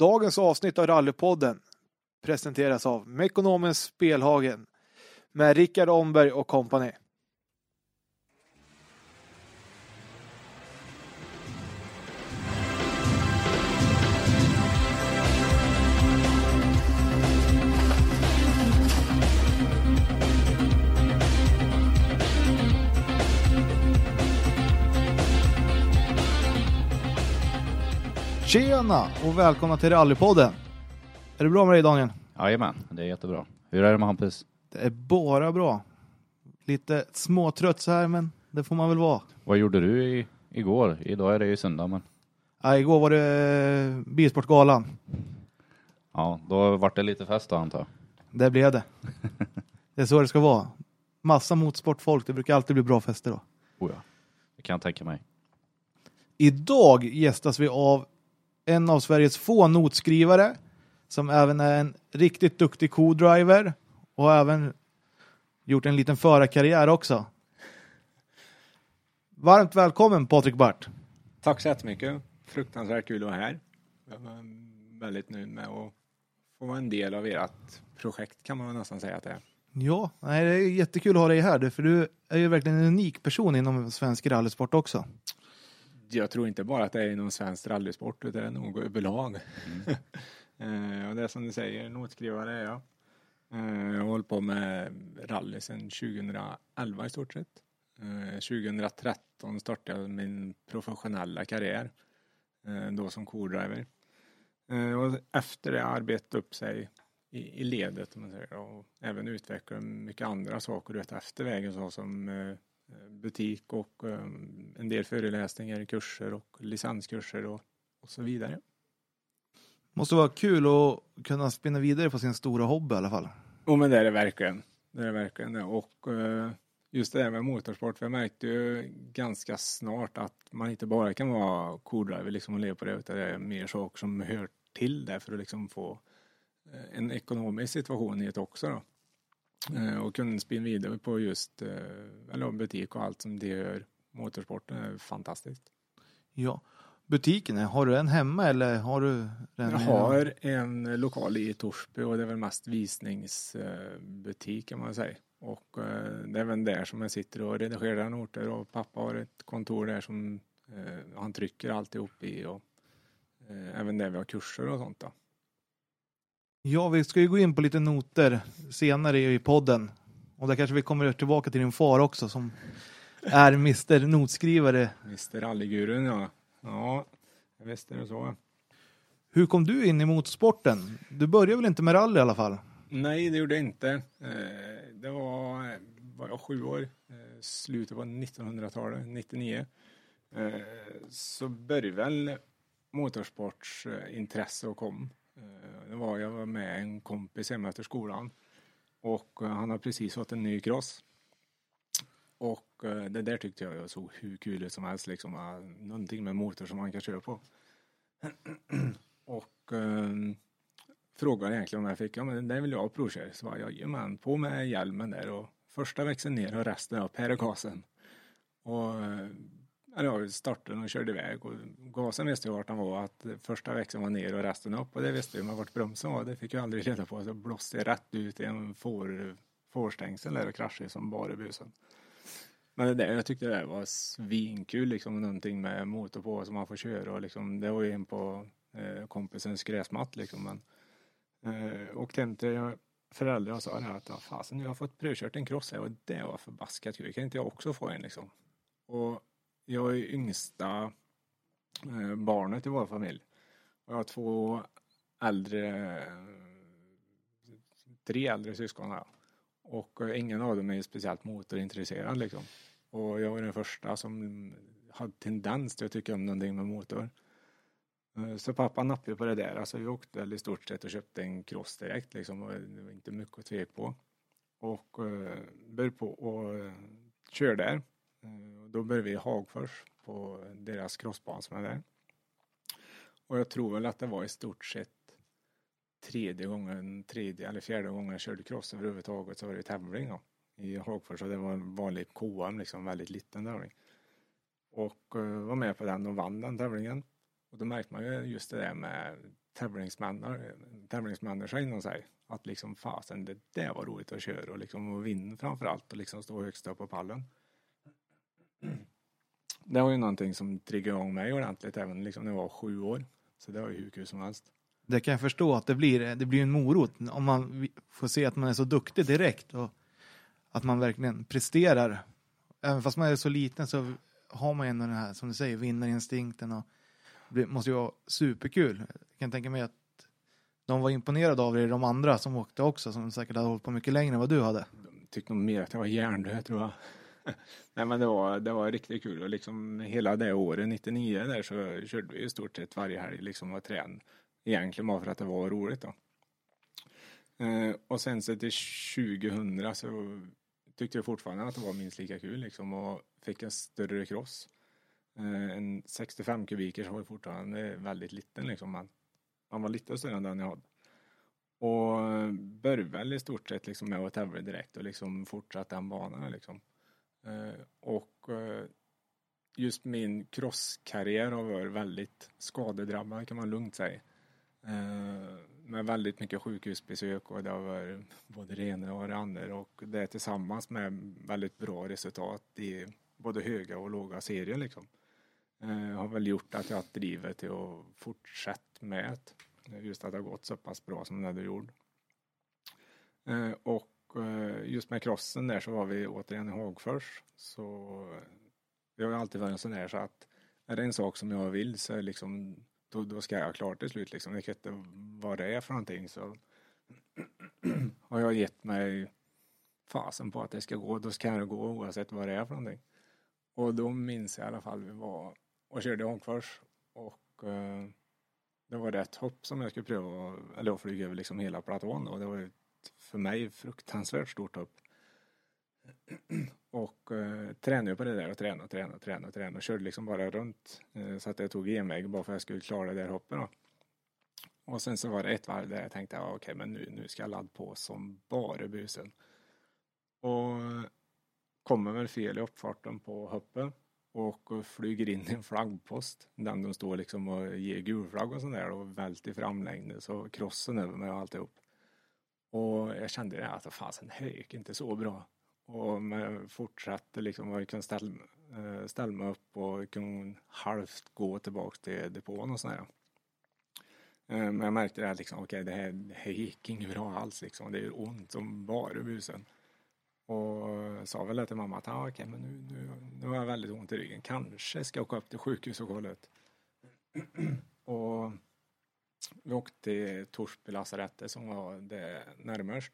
Dagens avsnitt av Rallypodden presenteras av Mekonomens Spelhagen med Rickard Omberg och kompani. Tjena och välkomna till Rallypodden. Är det bra med dig Daniel? Jajamän, det är jättebra. Hur är det med Hampus? Det är bara bra. Lite småtrött så här men det får man väl vara. Vad gjorde du i, igår? Idag är det ju söndag men Ja, igår var det eh, Bilsportgalan. ja, då vart det lite fest då antar jag. Det blev det. Det är så det ska vara. Massa motorsportfolk, det brukar alltid bli bra fester då. Oh ja. Det kan jag tänka mig. Idag gästas vi av en av Sveriges få notskrivare som även är en riktigt duktig co-driver och har även gjort en liten förarkarriär också. Varmt välkommen Patrik Bart. Tack så jättemycket. Fruktansvärt kul att vara här. Jag är väldigt nöjd med att få vara en del av ert projekt kan man nästan säga att det är. Ja, nej, det är jättekul att ha dig här för du är ju verkligen en unik person inom svensk rallysport också. Jag tror inte bara att det är inom svensk rallysport utan det är nog överlag. Eh, och det är som du säger, notskrivare är jag. Eh, Jag har hållit på med rally sedan 2011 i stort sett. Eh, 2013 startade jag min professionella karriär. eh, Då som co-driver. Eh, Och efter det har arbetat upp sig i, ledet om man säger, och även utvecklat mycket andra saker efter vägen så som eh, butik och eh, en del föreläsningar, kurser och licenskurser och, och så vidare. Måste vara kul att kunna spinna vidare på sin stora hobby i alla fall. Och men det är det verkligen. Det är det verkligen det. Och eh, just det här med motorsport, för jag märkte ju ganska snart att man inte bara kan vara co-driver liksom och leva på det, utan det är mer saker som hör till det för att liksom få eh, en ekonomisk situation i det också då. Eh, och kunna spinna vidare på just eh, eller butik och allt som det gör motorsporten är fantastiskt. Ja. Butiken, har du en hemma eller har du den? Jag har en lokal i Torsby och det är väl mest visningsbutik kan man säga. Och eh, det är väl där som jag sitter och redigerar noter och pappa har ett kontor där som han trycker alltihop i och även där vi har kurser och sånt då. Ja, vi ska ju gå in på lite noter senare i podden. Och där kanske vi kommer tillbaka till din far också som är Mr Notskrivare. Mr Rallygurun ja. Ja, visst är det så. Hur kom du in i motorsporten? Du började väl inte med rally i alla fall? Nej, det gjorde jag inte. Eh, Det var, var jag sju år, eh, slutet på 1900-talet, 99. Eh, Så började väl motorsportsintresse och kom. Eh, det var, jag var med en kompis hemma efter skolan och eh, han har precis fått en ny cross. Och eh, det där tyckte jag såg hur kul ut som helst, liksom, någonting med motor som man kan köra på. och eh, frågade egentligen om jag fick, ja men den vill jag provköra. Så jag, jajamän, på med hjälmen där och första växeln ner och resten upp, här är gasen. Och jag startade och körde iväg och gasen visste jag vart den var, att första växeln var ner och resten upp och det visste jag, men vart bromsen var, det fick jag aldrig reda på. Så blåste jag rätt ut i en får, fårstängsel där och kraschade som bara busen. Men det där, jag tyckte det där var svinkul, liksom någonting med motor på som man får köra och liksom, det var ju in på eh, kompisens gräsmatt liksom. Men, eh, åkte hem till föräldrar och sa det här att fasen jag har fått prövkört en cross här och det var förbaskat kul, kan inte jag också få en liksom? Och jag är yngsta eh, barnet i vår familj. Och jag har två äldre, tre äldre syskon här. Och eh, ingen av dem är speciellt motorintresserad liksom. Och jag var den första som hade tendens till att tycka om någonting med motor. Eh, så pappa nappade på det där. Alltså vi åkte väl i stort sett och köpte en cross direkt liksom. Och det var inte mycket att tveka på. Och började på och köra kör där. Eh, då började vi i Hagfors på deras crossbana som är där. Och jag tror väl att det var i stort sett tredje gången, tredje eller fjärde gången jag körde cross överhuvudtaget så var det tävling då, i Hagfors och det var en vanlig KM liksom, väldigt liten tävling. Och eh, var med på den och vann den tävlingen. Och då märkte man ju just det där med tävlingsmänniska tävlingsmänniska inom sig. Att liksom fasen det där var roligt att köra och liksom och vinna framförallt och liksom stå högst upp på pallen. Det var ju någonting som triggade igång mig ordentligt även liksom när jag var sju år. Så det var ju hur kul som helst. Det kan jag förstå att det blir, det blir en morot om man får se att man är så duktig direkt och att man verkligen presterar. Även fast man är så liten så har man ändå den här, som du säger, vinnarinstinkten och det måste ju vara superkul. Jag kan tänka mig att de var imponerade av er, de andra som åkte också, som säkert hade hållit på mycket längre än vad du hade. De tyckte nog mer att jag var hjärndöd tror jag. Nej men det var, det var riktigt kul och liksom hela det året, 99 där så körde vi i stort sett varje helg liksom och tränade, Egentligen bara för att det var roligt då. Eh, och sen så till 2000 så tyckte jag fortfarande att det var minst lika kul liksom och fick en större cross. Eh, en 65 kubiker så var fortfarande väldigt liten liksom men han var lite större än den jag hade. Och började väl i stort sett liksom med att tävla direkt och liksom fortsatte den banan liksom. Eh, och eh, just min crosskarriär har varit väldigt skadedrabbad kan man lugnt säga. Eh, med väldigt mycket sjukhusbesök och det har varit både det ena och det andra och det tillsammans med väldigt bra resultat i både höga och låga serier liksom. Har väl gjort att jag har drivet till att fortsätta med det. Just att det har gått så pass bra som det har gjort. Och Eh, just med crossen där så var vi återigen i Hagfors. Så jag har alltid varit en sån där så att är det en sak som jag vill så liksom då, då ska jag klart till slut liksom. Det vet inte vad det är för någonting så har jag gett mig fasen på att det ska gå, då ska det gå oavsett vad det är för någonting. Och då minns jag i alla fall vi var och körde i Hagfors och eh, det var rätt ett hopp som jag skulle pröva, eller att flyga över liksom hela platån och Det var för mig fruktansvärt stort hopp. Och eh, tränade på det där och tränade och tränade och tränade och tränade körde liksom bara runt eh, så att jag tog genväg bara för att jag skulle klara det där hoppet då. Och sen så var det ett varv där jag tänkte, ja, okej okay, men nu, nu ska jag ladda på som bara busen. Och eh, kommer väl fel i uppfarten på hoppet och flyger in i en flaggpost. Den de står liksom och ger gulflagg och sådär och välter framlänges och krossen över mig och alltihop. Och jag kände det att alltså, fasen, det gick inte så bra. Och jag fortsatte liksom och kunde ställa, eh, ställa mig upp och kunde halvt gå tillbaka till depån och sådär. Eh, men jag märkte att liksom, okay, det, här, det här gick inget bra alls liksom. Det är ont som bara busen. Och sa väl till mamma att ah, okay, men nu, nu, nu har jag väldigt ont i ryggen. Kanske ska jag åka upp till sjukhus och kolla ut. och vi åkte till Torsby lasarettet som var det närmast.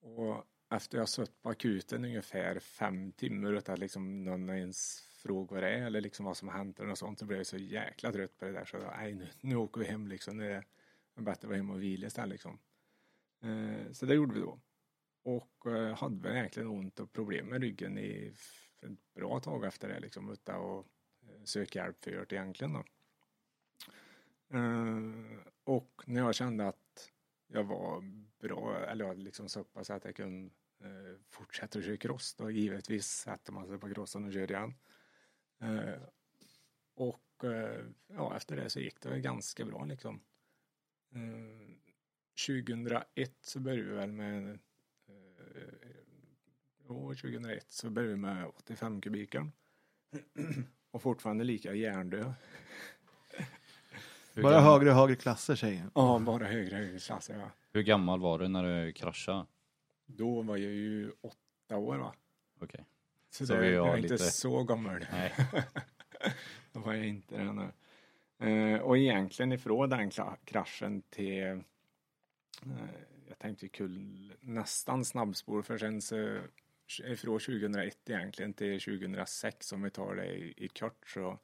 Och efter jag suttit på akuten ungefär fem timmar utan att liksom någon ens frågade vad det är eller liksom vad som hänt eller något sånt så blev jag så jäkla trött på det där så nej nu, nu åker vi hem liksom. Det är bättre att vara hemma och vila istället liksom. Eh, så det gjorde vi då. Och eh, hade väl egentligen ont och problem med ryggen i ett bra tag efter det liksom utan att eh, söka hjälp för det egentligen då. Eh, och när jag kände att jag var bra, eller liksom så pass att jag kunde eh, fortsätta att köra cross då givetvis sätter man sig på crossen och kör igen. Eh, och ja, efter det så gick det ganska bra liksom. 2001 så började vi väl med Jo, 2001 så började vi med 85 kubiken och fortfarande lika hjärndöd. Hur bara gammal... högre och högre klasser säger Ja, bara högre och högre klasser ja. Hur gammal var du när du kraschade? Då var jag ju åtta år va. Okej. Okay. Så, så det, jag, jag är inte så gammal. Nej. Då var jag inte det nu. Uh, och egentligen ifrån den kraschen till uh, jag tänkte kul nästan snabbspår för sen så ifrån 2001 egentligen till 2006 om vi tar det i, i kort så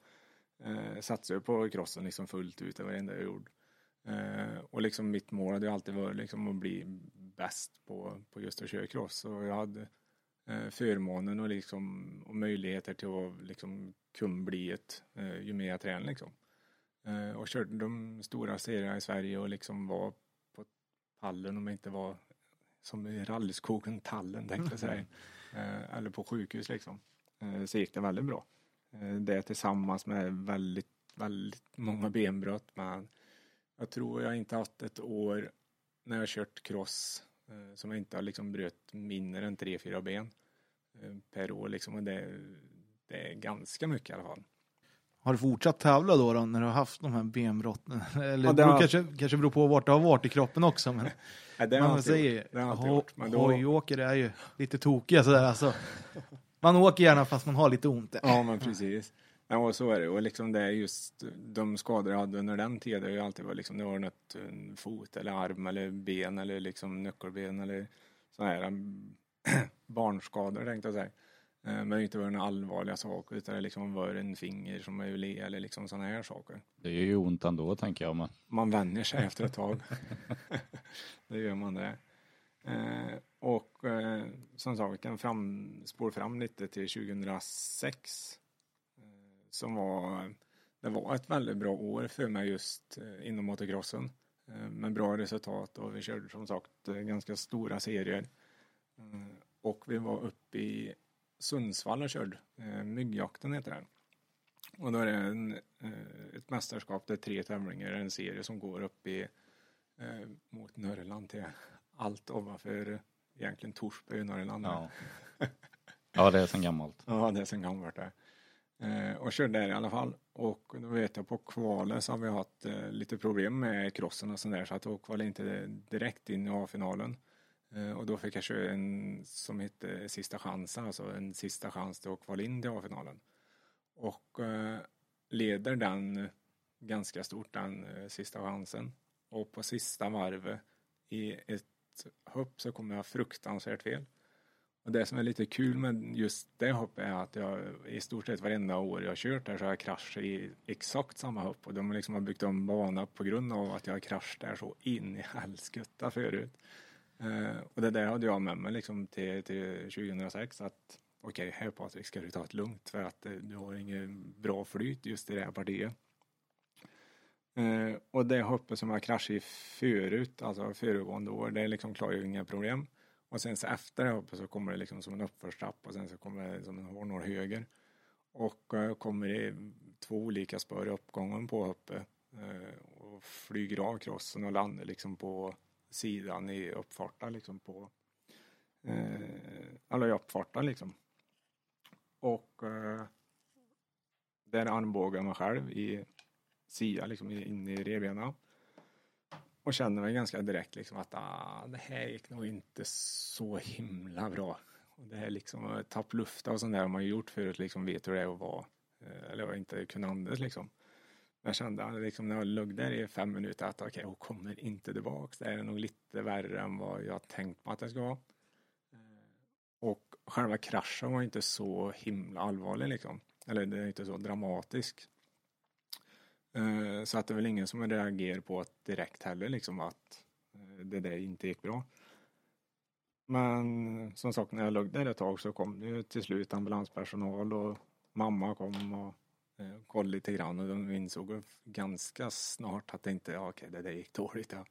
Eh, satsade på crossen liksom fullt ut, det var det enda jag gjorde. Eh, och liksom mitt mål hade alltid varit liksom att bli bäst på, på just att köra cross. Och jag hade eh, förmånen och, liksom, och möjligheter till att liksom kunna bli ett eh, ju mer jag tränade liksom. Eh, och körde de stora serierna i Sverige och liksom var på pallen om jag inte var som i rallyskogen Tallen tänkte jag säga. Eh, eller på sjukhus liksom. Eh, så gick det väldigt bra. Eh, det tillsammans med väldigt, väldigt många benbrott. Men Jag tror jag inte haft ett år när jag kört cross eh, som jag inte har liksom bröt mindre än tre, fyra ben eh, per år liksom. Och det, det är ganska mycket i alla fall. Har du fortsatt tävla då, då när du har haft de här benbrotten? Eller Ja, det det har- kanske, kanske beror på vart du har varit i kroppen också. Men Nej, det har man säger, gjort. Det har ho- gjort. Men då, hojåkare är ju lite tokiga sådär alltså. Man åker gärna fast man har lite ont. ja, men precis. Ja, och så är det. Och liksom det är just de skador jag hade under den tiden. Det har ju alltid varit liksom, det var något en fot eller arm eller ben eller liksom nyckelben eller sådana här mm, barnskador tänkte jag säga. Eh, Men det har inte varit några allvarliga saker utan det liksom var en finger som är le eller liksom sådana här saker. Det är ju ont ändå tänker jag. Men Man vänjer sig efter ett tag. det gör man det. Och eh, som sagt, vi kan fram, spår fram lite till 2006. Eh, som var, det var ett väldigt bra år för mig just eh, inom motocrossen. Eh, med bra resultat och vi körde som sagt eh, ganska stora serier. Eh, och vi var uppe i Sundsvall och körde. Eh, myggjakten heter den. Och då är det en, eh, ett mästerskap, det är tre tävlingar, en serie som går upp i eh, mot Norrland till allt ovanför eh, egentligen Torsby i Norrland. ja. ja, det är sen gammalt. Ja, det är sen gammalt det. Eh, och körde där i alla fall. Och då vet jag på kvalet så har vi haft eh, lite problem med crossen och sånt där så att då kvalade inte direkt in i A-finalen. Eh, och då fick jag köra en som hette sista chansen, alltså en sista chans till att kvala in till A-finalen. Och eh, leder den ganska stort, den eh, sista chansen. Och på sista varvet i ett hopp så kommer jag fruktansvärt fel. Och det som är lite kul med just det hoppet är att jag i stort sett varenda år jag har kört där så har jag kraschat i exakt samma hopp och de har liksom har byggt om bana på grund av att jag har kraschat där så in i helskotta förut. Eh, och det där hade jag med mig liksom till, till 2006 att okej, här Patrik ska du ta det lugnt för att eh, du har ingen bra flyt just i det här partiet. Eh, och det hoppet som jag kraschade i förut, alltså föregående år, det liksom klarar ju inga problem. Och sen så efter det hoppet så kommer det liksom som en uppförstrapp och sen så kommer det som en hårnål höger. Och jag kommer i två olika spår i uppgången på hoppet eh, och flyger av krossen och landar liksom på sidan i uppfarten liksom på eh, eller i uppfarten liksom. Och eh, där armbågar jag mig själv i sida liksom inne in i revbenen. Och känner mig ganska direkt liksom att ah, det här gick nog inte så himla bra. Och det här liksom att tappa lufta och sånt där har man ju gjort förut liksom vet hur det är att vara eh, eller att inte kunna andas liksom. Men jag kände liksom när jag låg där i fem minuter att okej, hon kommer inte tillbaks. Det är nog lite värre än vad jag tänkt mig att det ska vara. Eh, och själva kraschen var inte så himla allvarlig liksom. Eller det är inte så dramatisk. Eh, Så att det är väl ingen som reagerar på att direkt heller liksom att eh, det där inte gick bra. Men som sagt när jag låg där ett tag så kom det ju till slut ambulanspersonal och mamma kom och eh, kollade lite grann och de insåg ganska snart att det inte, ja, okej det där gick dåligt ja.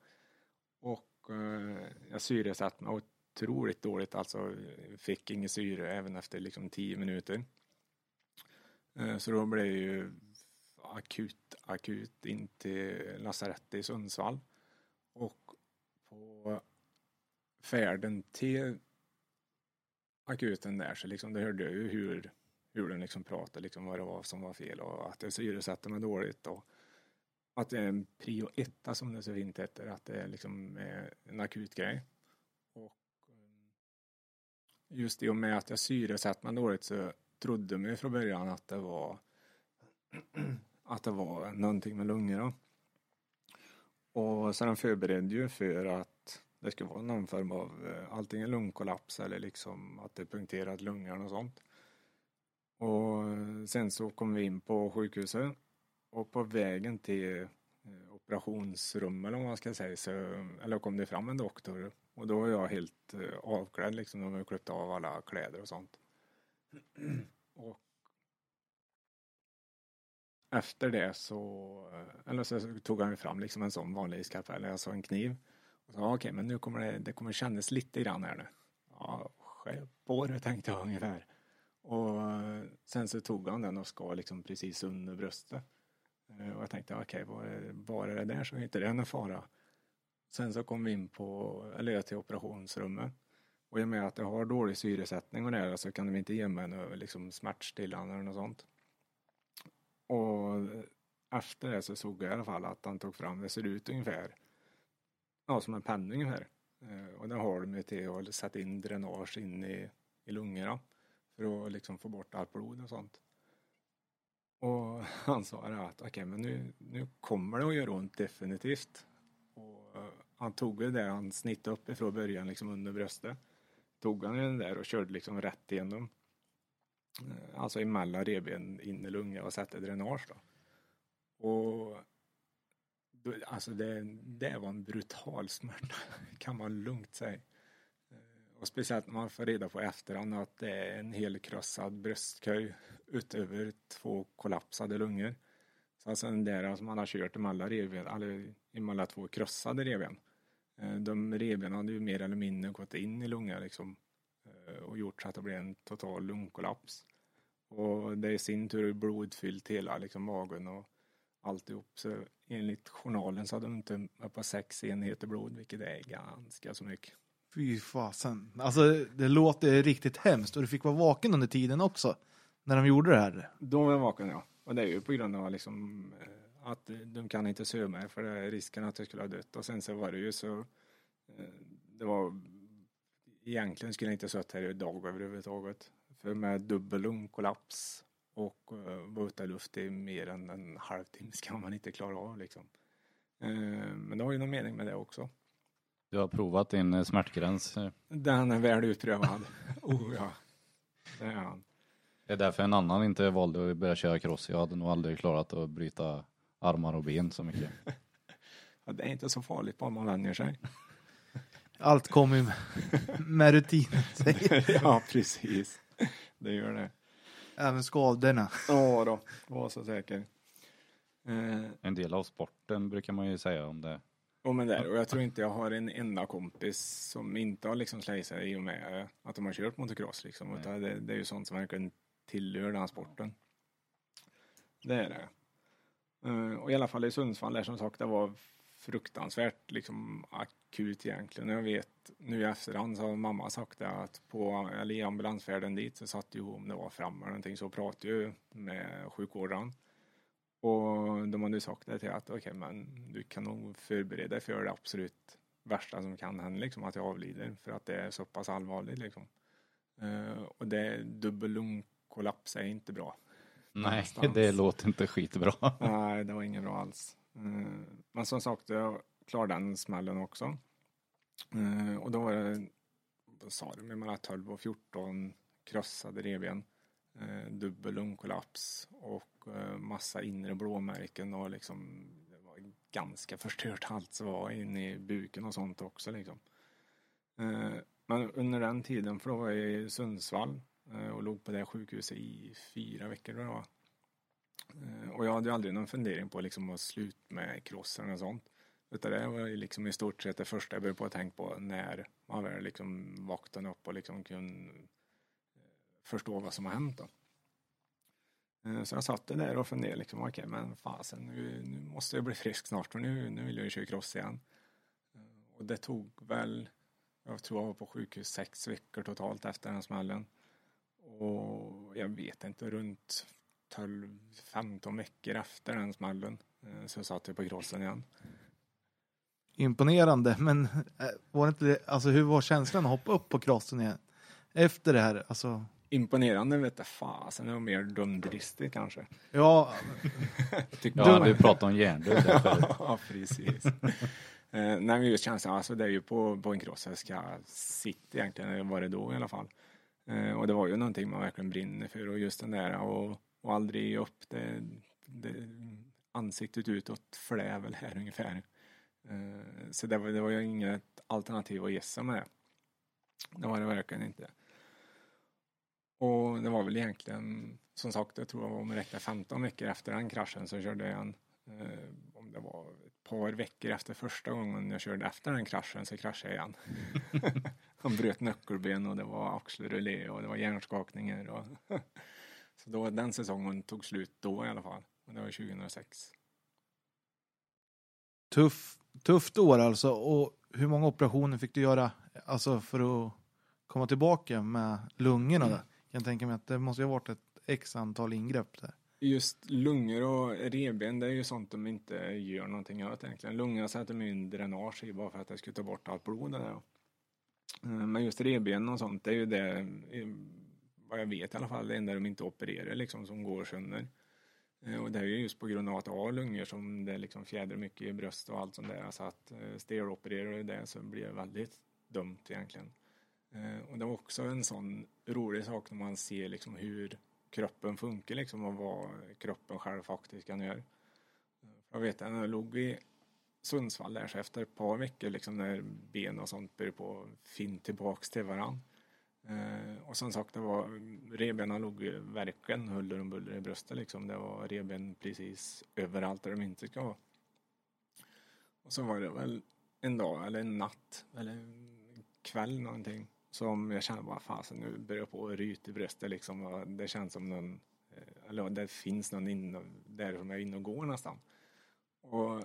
Och eh, jag syresatte mig otroligt dåligt alltså. Fick ingen syre även efter liksom tio minuter. Eh, Så då blev det ju akut, akut in till lasarettet i Sundsvall. Och på färden till akuten där så liksom, det hörde jag ju hur, hur den liksom pratade, liksom vad det var som var fel och att jag syresatte mig dåligt och att det är en prio etta som det så fint heter, att det är liksom eh, en akut grej. Och eh, just i och med att jag syresatte mig dåligt så trodde man ju från början att det var att det var någonting med lungorna. Och så den förberedde ju för att det skulle vara någon form av eh, antingen lungkollaps eller liksom att det punkterat lungorna och sånt. Och eh, sen så kom vi in på sjukhuset och på vägen till eh, operationsrummet eller vad man ska säga så eller kom det fram en doktor och då var jag helt avklädd liksom. De hade klippt av alla kläder och sånt. och efter det så, eller så tog han ju fram liksom en sån vanlig skalpell, alltså en kniv. Och sa okej, men nu kommer det, det kommer kännas lite grann här nu. Ja, skärp på det tänkte jag ungefär. Och sen så tog han den och skar liksom precis under bröstet. Eh, och jag tänkte, okej, var, var det där så är inte det någon fara. Sen så kom vi in på, eller till operationsrummet. Och i och med att jag har dålig syresättning och det så kan de inte ge mig något liksom smärtstillande eller något sånt. Och efter det så såg jag i alla fall att han tog fram, det ser ut ungefär ja, som en penna ungefär. Eh, och det har de ju till att sätta in dränage in i, i lungorna för att liksom få bort allt blod och sånt. Och han sa det att okej, men nu, nu kommer det att göra ont definitivt. Och eh, han tog ju det han snittade upp ifrån början liksom under bröstet. Tog han den där och körde liksom rätt igenom. Alltså emellan revben in i och sätta dränage då. Och då, alltså det, det var en brutal smärta kan man lugnt säga. Eh, och speciellt när man får reda på i efterhand att det är en helkrossad bröstköj utöver två kollapsade lungor. Så alltså den där som man har kört emellan revben, eller emellan två krossade revben. Eh, de revbenen hade ju mer eller mindre gått in i lungan liksom eh, och gjort så att det blev en total lungkollaps. Och det i sin tur är blodfyllt hela liksom magen och alltihop. Så enligt journalen så hade de inte på sex enheter blod, vilket är ganska så mycket. Fy fasen. Alltså det låter riktigt hemskt och du fick vara vaken under tiden också. När de gjorde det här. Då var jag vaken ja. Och det är ju på grund av liksom eh, att de kan inte söva mig för det är risken att jag skulle ha dött. Och sen så var det ju så eh, det var egentligen skulle jag inte suttit här idag överhuvudtaget. För med dubbel lungkollaps och uh, vara ute i luft i mer än en halvtimme ska man inte klara av liksom. Eh, men det har ju någon mening med det också. Du har provat din eh, smärtgräns. Den är väl utprövad. oh ja. Det är han. Det är därför en annan inte valde att börja köra cross. Jag hade nog aldrig klarat att bryta armar och ben så mycket. Ja, det är inte så farligt bara man vänjer sig. Allt kommer ju med, med rutinen. säger- ja, precis. Det gör det. Även skadorna. Ja då, var så säker. Eh, En del av sporten brukar man ju säga om det. och, men där, och jag tror inte jag har en enda kompis som inte har liksom slägt sig i och med att de har kört motocross. Liksom, Nej. utan det, det är ju sånt som verkligen tillhör den sporten. Det är det. Eh, och i alla fall i Sundsvall där som sagt det var fruktansvärt liksom akut egentligen. Jag vet nu i efterhand så har mamma sagt det att på, eller i ambulansfärden dit så satt ju om det var fram eller någonting så pratade ju med sjukvårdaren. Och de hade sagt det till att okej men du kan nog förbereda dig för det absolut värsta som kan hända liksom att jag avlider för att det är så pass allvarligt liksom. Eh, och det dubbel lungkollaps är inte bra. Nej, Någonstans. det låter inte skitbra. Nej, det var inget bra alls. Eh, Men som sagt, jag klarade den smällen också. Eh, Och då var det, då sa de mellan 12 och 14 krossade revben, eh, dubbel lungkollaps och eh, massa inre blåmärken och liksom det var ganska förstört allt som var inne i buken och sånt också liksom. Eh, Men under den tiden, för då var jag i Sundsvall eh, och låg på det sjukhuset i fyra veckor tror jag det var. Eh, Och jag hade ju aldrig någon fundering på liksom att sluta med crossen och sånt. Utan det var ju liksom i stort sett det första jag började på att tänka på när man väl liksom vaknade upp och liksom kunde eh, förstå vad som har hänt då. Eh, så jag satt där och funderade liksom, okej men fasen nu, nu måste jag bli frisk snart för nu, nu vill jag ju köra cross igen. Eh, och det tog väl, jag tror jag var på sjukhus sex veckor totalt efter den smällen. Och jag vet inte, runt 12-15 veckor efter den smällen så satt jag på crossen igen. Imponerande, men eh, var det inte det, alltså hur var känslan att hoppa upp på crossen igen? Efter det här, alltså. Imponerande vet jag fasen, det var mer dumdristigt kanske. Ja, Ja, vi pratade om hjärndöd ja, precis. eh, nej, men just känslan, alltså det är ju på, på en cross jag ska sitta egentligen, eller var det då i alla fall. Eh, och det var ju någonting man verkligen brinner för och just den där och, och aldrig ge upp det, det ansiktet utåt för det är väl här ungefär. Eh, så det var, det var ju inget alternativ att gissa med det. Det var det verkligen inte. Och det var väl egentligen, som sagt, jag tror om jag räknar 15 veckor efter den kraschen så körde jag en, eh, om det var ett par veckor efter första gången jag körde efter den kraschen så kraschade jag igen. Han bröt nyckelben och det var axelrullé och det var hjärnskakningar och så då den säsongen tog slut då i alla fall. Och det var 2006. Tuff, tufft år alltså. Och hur många operationer fick du göra alltså för att komma tillbaka med lungorna? Mm. Där? Jag kan tänka mig att det måste ju ha varit ett x antal ingrepp där. Just lungor och revben, det är ju sånt de inte gör någonting åt egentligen. Lungorna sätter de in dränage i bara för att det ska ta bort allt blod där. Eh, Men just revben och sånt, det är ju det, vad jag vet i alla fall, det enda de inte opererar liksom som går sönder. Eh, och det är ju just på grund av att jag har lungor som det liksom fjädrar mycket i bröst och allt sånt där. Så att eh, stelopererar du det så blir det väldigt dumt egentligen. Eh, och det var också en sån rolig sak när man ser liksom hur kroppen funkar liksom och vad kroppen själv faktiskt kan göra. Eh, jag vet när jag låg i Sundsvall där så efter ett par veckor liksom när ben och sånt började på finna tillbaks till varandra. Eh, och som sagt det var revbenen låg verkligen huller om buller i bröstet liksom. Det var revben precis överallt där de inte ska vara. Och så var det väl en dag eller en natt eller en kväll någonting som jag kände bara fasen nu börjar jag på att ryta i bröstet liksom. Och det känns som någon, eh, eller det finns någon in, där som är inne och går nästan. Och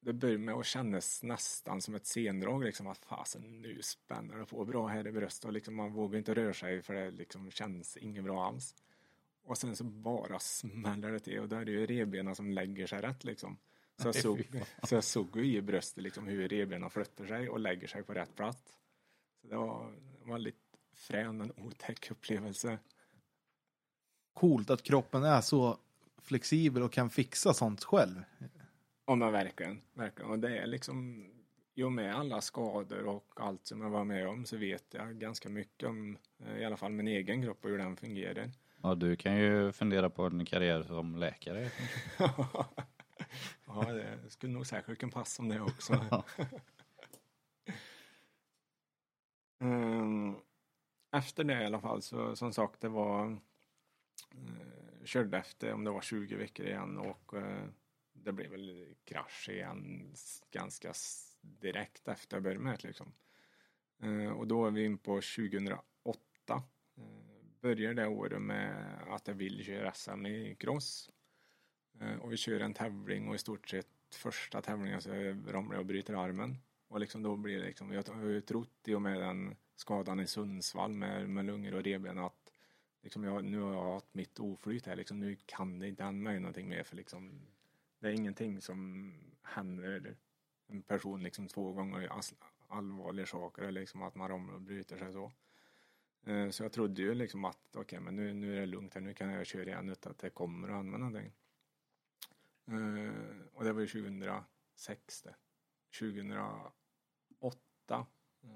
det började med att kännas nästan som ett sendrag liksom att fasen nu spänner det på bra här i bröstet och liksom man vågar inte röra sig för det liksom känns inget bra alls. Och sen så bara smäller det till och då är det ju revbenen som lägger sig rätt liksom. Så jag såg, så jag såg ju i bröstet liksom hur revbenen flyttar sig och lägger sig på rätt plats. Så det var en väldigt frän och otäck upplevelse. Coolt att kroppen är så flexibel och kan fixa sånt själv. Ja men verkligen, verkligen. Och det är liksom, i och med alla skador och allt som jag var med om så vet jag ganska mycket om eh, i alla fall min egen kropp och hur den fungerar. Ja, du kan ju fundera på en karriär som läkare. ja, det skulle nog säkert kunna passa om det också. Ehm, Efter det i alla fall så som sagt det var eh, körde efter om det var 20 veckor igen och eh, det blev väl krasch igen ganska direkt efter jag började med det, liksom. Eh, och då är vi in på 2008. Eh, börjar det året med att jag vill köra SM i cross. Eh, och vi kör en tävling och i stort sett första tävlingen så ramlar jag och bryter armen. Och liksom då blir det liksom, jag har ju trott i och med den skadan i Sundsvall med, med lungor och revben att liksom jag, nu har jag haft mitt oflyt här liksom, nu kan det inte hända mig någonting mer för liksom det är ingenting som händer en person liksom två gånger allvarliga saker eller liksom att man ramlar och bryter sig så. Eh, så jag trodde ju liksom att okej men nu, nu är det lugnt här, nu kan jag köra igen utan att det kommer att hända någonting. Eh, och det var ju 2006 det. 2008 eh,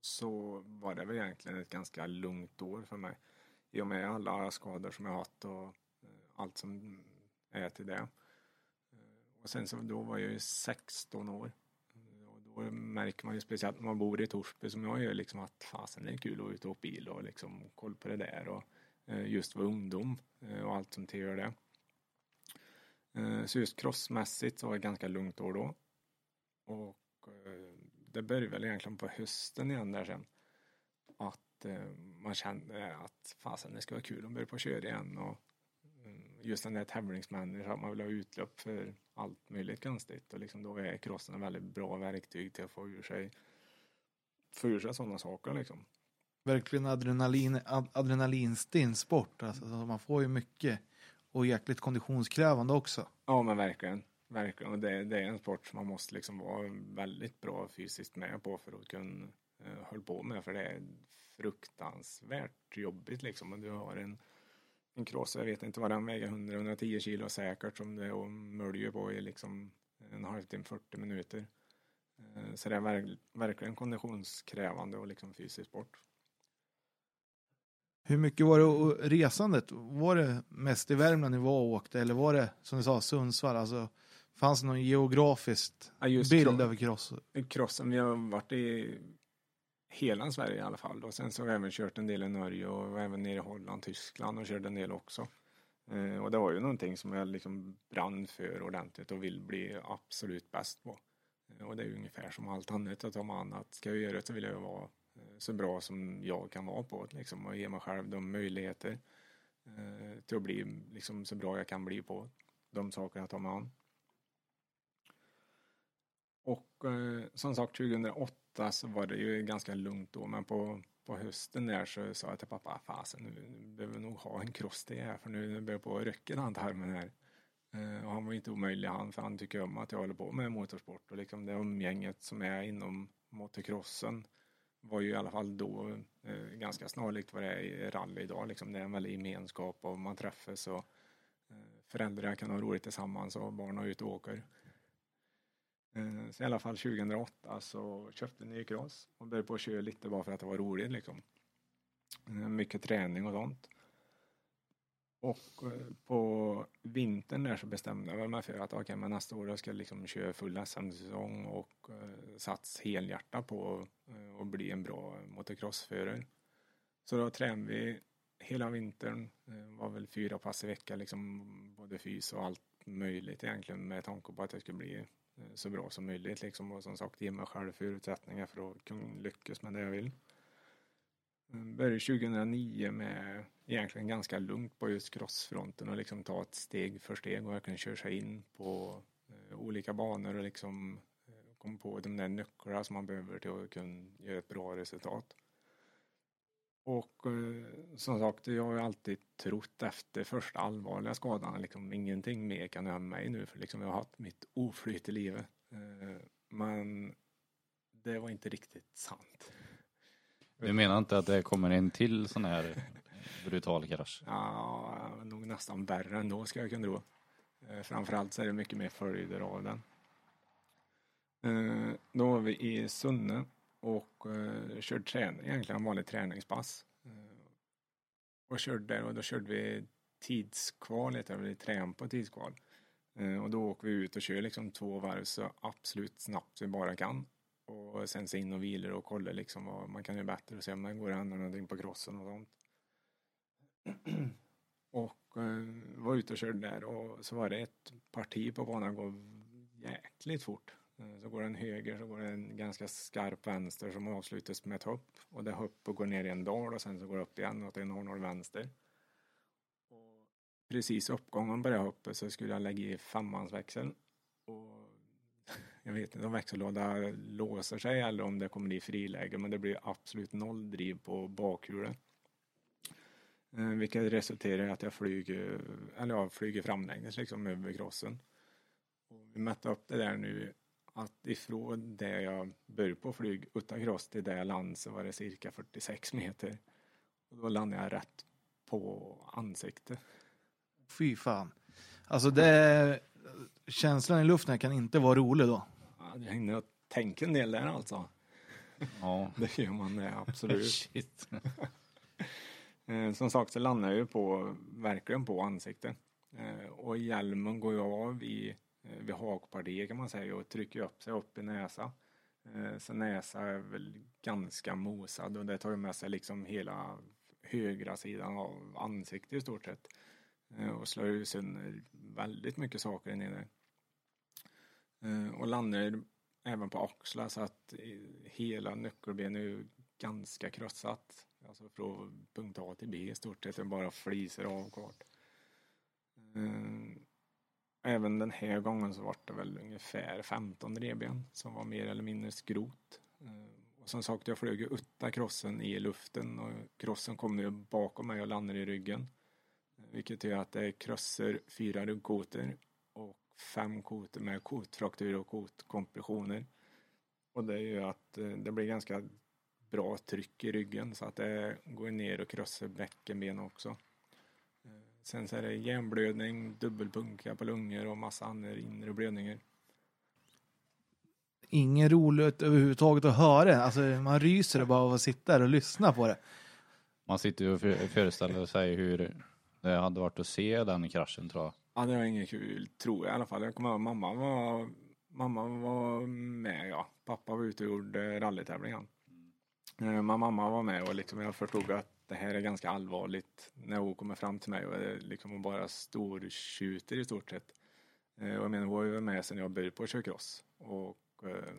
så var det väl egentligen ett ganska lugnt år för mig. I och med alla skador som jag haft och allt som är till det. Och sen så då var jag ju 16 år. Och då märker man ju speciellt när man bor i Torsby som jag gör liksom att fasen det är kul att ut och åka bil och liksom koll på det där och eh, just vara ungdom eh, och allt som tillhör det. Eh, så just crossmässigt så var det ganska lugnt år då. Och det började väl egentligen på hösten igen där sen. Att man kände att fasen det ska vara kul att börja på att köra igen och just den där tävlingsmänniskan, att man vill ha utlopp för allt möjligt konstigt och liksom då är crossen en väldigt bra verktyg till att få ur sig få ur sig sådana saker liksom. Verkligen adrenalin, ad, adrenalinstinn sport. Alltså, så man får ju mycket och jäkligt konditionskrävande också. Ja men verkligen. Verkligen. Och det, det är en sport som man måste liksom vara väldigt bra fysiskt med på för att kunna eh, hålla på med. För det är fruktansvärt jobbigt liksom. Och du har en, en cross, jag vet inte vad den väger, 100-110 kilo säkert som det är och möljer på i liksom en halvtimme, 40 minuter. Eh, så det är verk, verkligen konditionskrävande och liksom fysisk sport. Hur mycket var det och resandet? Var det mest i Värmland ni var och åkte eller var det som du sa Sundsvall? Alltså, fanns det någon geografiskt Ja, bild över cross? crossen, vi har varit i hela Sverige i alla fall. Och sen så har vi även kört en del i Norge och även nere i Holland, Tyskland och kört en del också. Eh, och det var ju någonting som jag liksom brann för ordentligt och vill bli absolut bäst på. Eh, och det är ju ungefär som allt annat att om annat ska jag göra det så vill jag ju vara eh, så bra som jag kan vara på det, liksom och ge mig själv de möjligheter eh, till att bli liksom så bra jag kan bli på de saker jag tar mig an. Och eh, som sagt 2008 så var det ju ganska lugnt då men på, på hösten där så sa jag till pappa fasen nu behöver vi nog ha en cross till här för nu börjar på att rycka den tarmen här. Eh, och han var inte omöjlig han för han tycker om att jag håller på med motorsport och liksom det umgänget som är inom motocrossen var ju i alla fall då eh, ganska snarlikt vad det är i rally idag. Liksom. Det är en väldig gemenskap och man träffas och eh, föräldrar kan ha roligt tillsammans och barn är ute och åker. Eh, så i alla fall 2008 så köpte jag en ny cross och började på att köra lite bara för att det var roligt liksom. Eh, mycket träning och sånt. Och eh, på vintern där så bestämde jag mig för att okej, okay, men nästa år ska jag liksom köra full SM-säsong och uh, sats helhjärta på att bli en bra motocrossförare. Så då tränade vi hela vintern, uh, var väl fyra pass i veckan liksom både fys och allt möjligt egentligen med tanke på att jag skulle bli Eh, så bra som möjligt liksom och som sagt ge mig själv förutsättningar för att kunna lyckas med det jag vill. Eh, började 2009 med egentligen ganska lugnt på just crossfronten och liksom ta ett steg för steg och verkligen köra sig in på eh, olika banor och liksom komma på de där nycklarna som man behöver till att kunna göra ett bra resultat. Och eh, som sagt, jag har ju alltid trott efter första allvarliga skadan, liksom ingenting mer kan hända mig nu för liksom jag har haft mitt oflyt i livet. Men det var inte riktigt sant. Du menar inte att det kommer en till sån här brutal krasch? Ja, nog nästan värre ändå ska jag kunna tro. Eh, framförallt så är det mycket mer följder av den. Eh, då var vi i Sunne och eh, körde träning, egentligen en vanlig träningspass. Eh, och körde där och då körde vi tidskval, heter det, trän på tidskval. Eh, och då åker vi ut och kör liksom två varv så absolut snabbt vi bara kan och sen så in och vilar och kollar. liksom vad man kan göra bättre och se om det går att ändra någonting på crossen och sånt. och eh, var ute och körde där och så var det ett parti på banan går jäkligt fort. Eh, så går den höger så går det en ganska skarp vänster som avslutas med ett hopp och det hoppet går ner i en dal och sen så går det upp igen och till en hård vänster. Och precis uppgången på det hoppet så skulle jag lägga i femmansväxeln och jag vet inte om växellåda låser sig eller om det kommer i friläge men det blir absolut noll driv på bakhjulet. Eh, vilket resulterar i att jag flyger, eller jag flyger framlänges liksom över crossen. Och vi mätte upp det där nu att ifrån det jag började på flyg utan cross till det jag landade så var det cirka 46 meter. Och då landade jag rätt på ansiktet. Fy fan. Alltså det, känslan i luften kan inte vara rolig då. Ja, jag hinner att tänka en del där alltså. Ja. Det gör man det, absolut. Shit. Eh, som sagt så landar jag ju på, verkligen på ansiktet. Eh, och hjälmen går ju av i, eh, Eh, vid hakpartiet kan man säga och trycker upp sig upp i näsa. Eh, så näsa är väl ganska mosad och det tar ju med sig liksom hela högra sidan av ansiktet i stort sett. Eh, och slår ju sönder väldigt mycket saker nere. Och landar även på axlar så att hela nyckelbenet är ju ganska krossat. Alltså från punkt A till B i stort sett, det bara fliser av kort. Även den här gången så var det väl ungefär 15 revben som var mer eller mindre skrot. Eh, och som sagt, jag flög ju utta krossen i luften och krossen kom nu bakom mig och landade i ryggen. Eh, vilket gör att det är krosser, fyra ryggkotor och fem kotor med kotfraktur och kotkompressioner. Och det gör att eh, det blir ganska bra tryck i ryggen så att det går ner och krossar bäckenben också. Sen så är det hjärnblödning, dubbelpunka på lungor och massa andra inre blödningar. Ingen roligt överhuvudtaget att höra. Alltså man ryser bara av att sitta där och lyssna på det. Man sitter ju och föreställer sig hur det hade varit att se den kraschen tror jag. Ja, det var inget kul, tror jag i alla fall. Jag kommer ihåg mamma var, mamma var med, ja. Pappa var ute och gjorde rallytävlingen. Eh, men mamma var med och liksom jag förstod att det här är ganska allvarligt när hon kommer fram till mig och liksom bara stortjuter i stort sett. Eh, och jag menar, hon var ju med sen jag började på körcross och eh,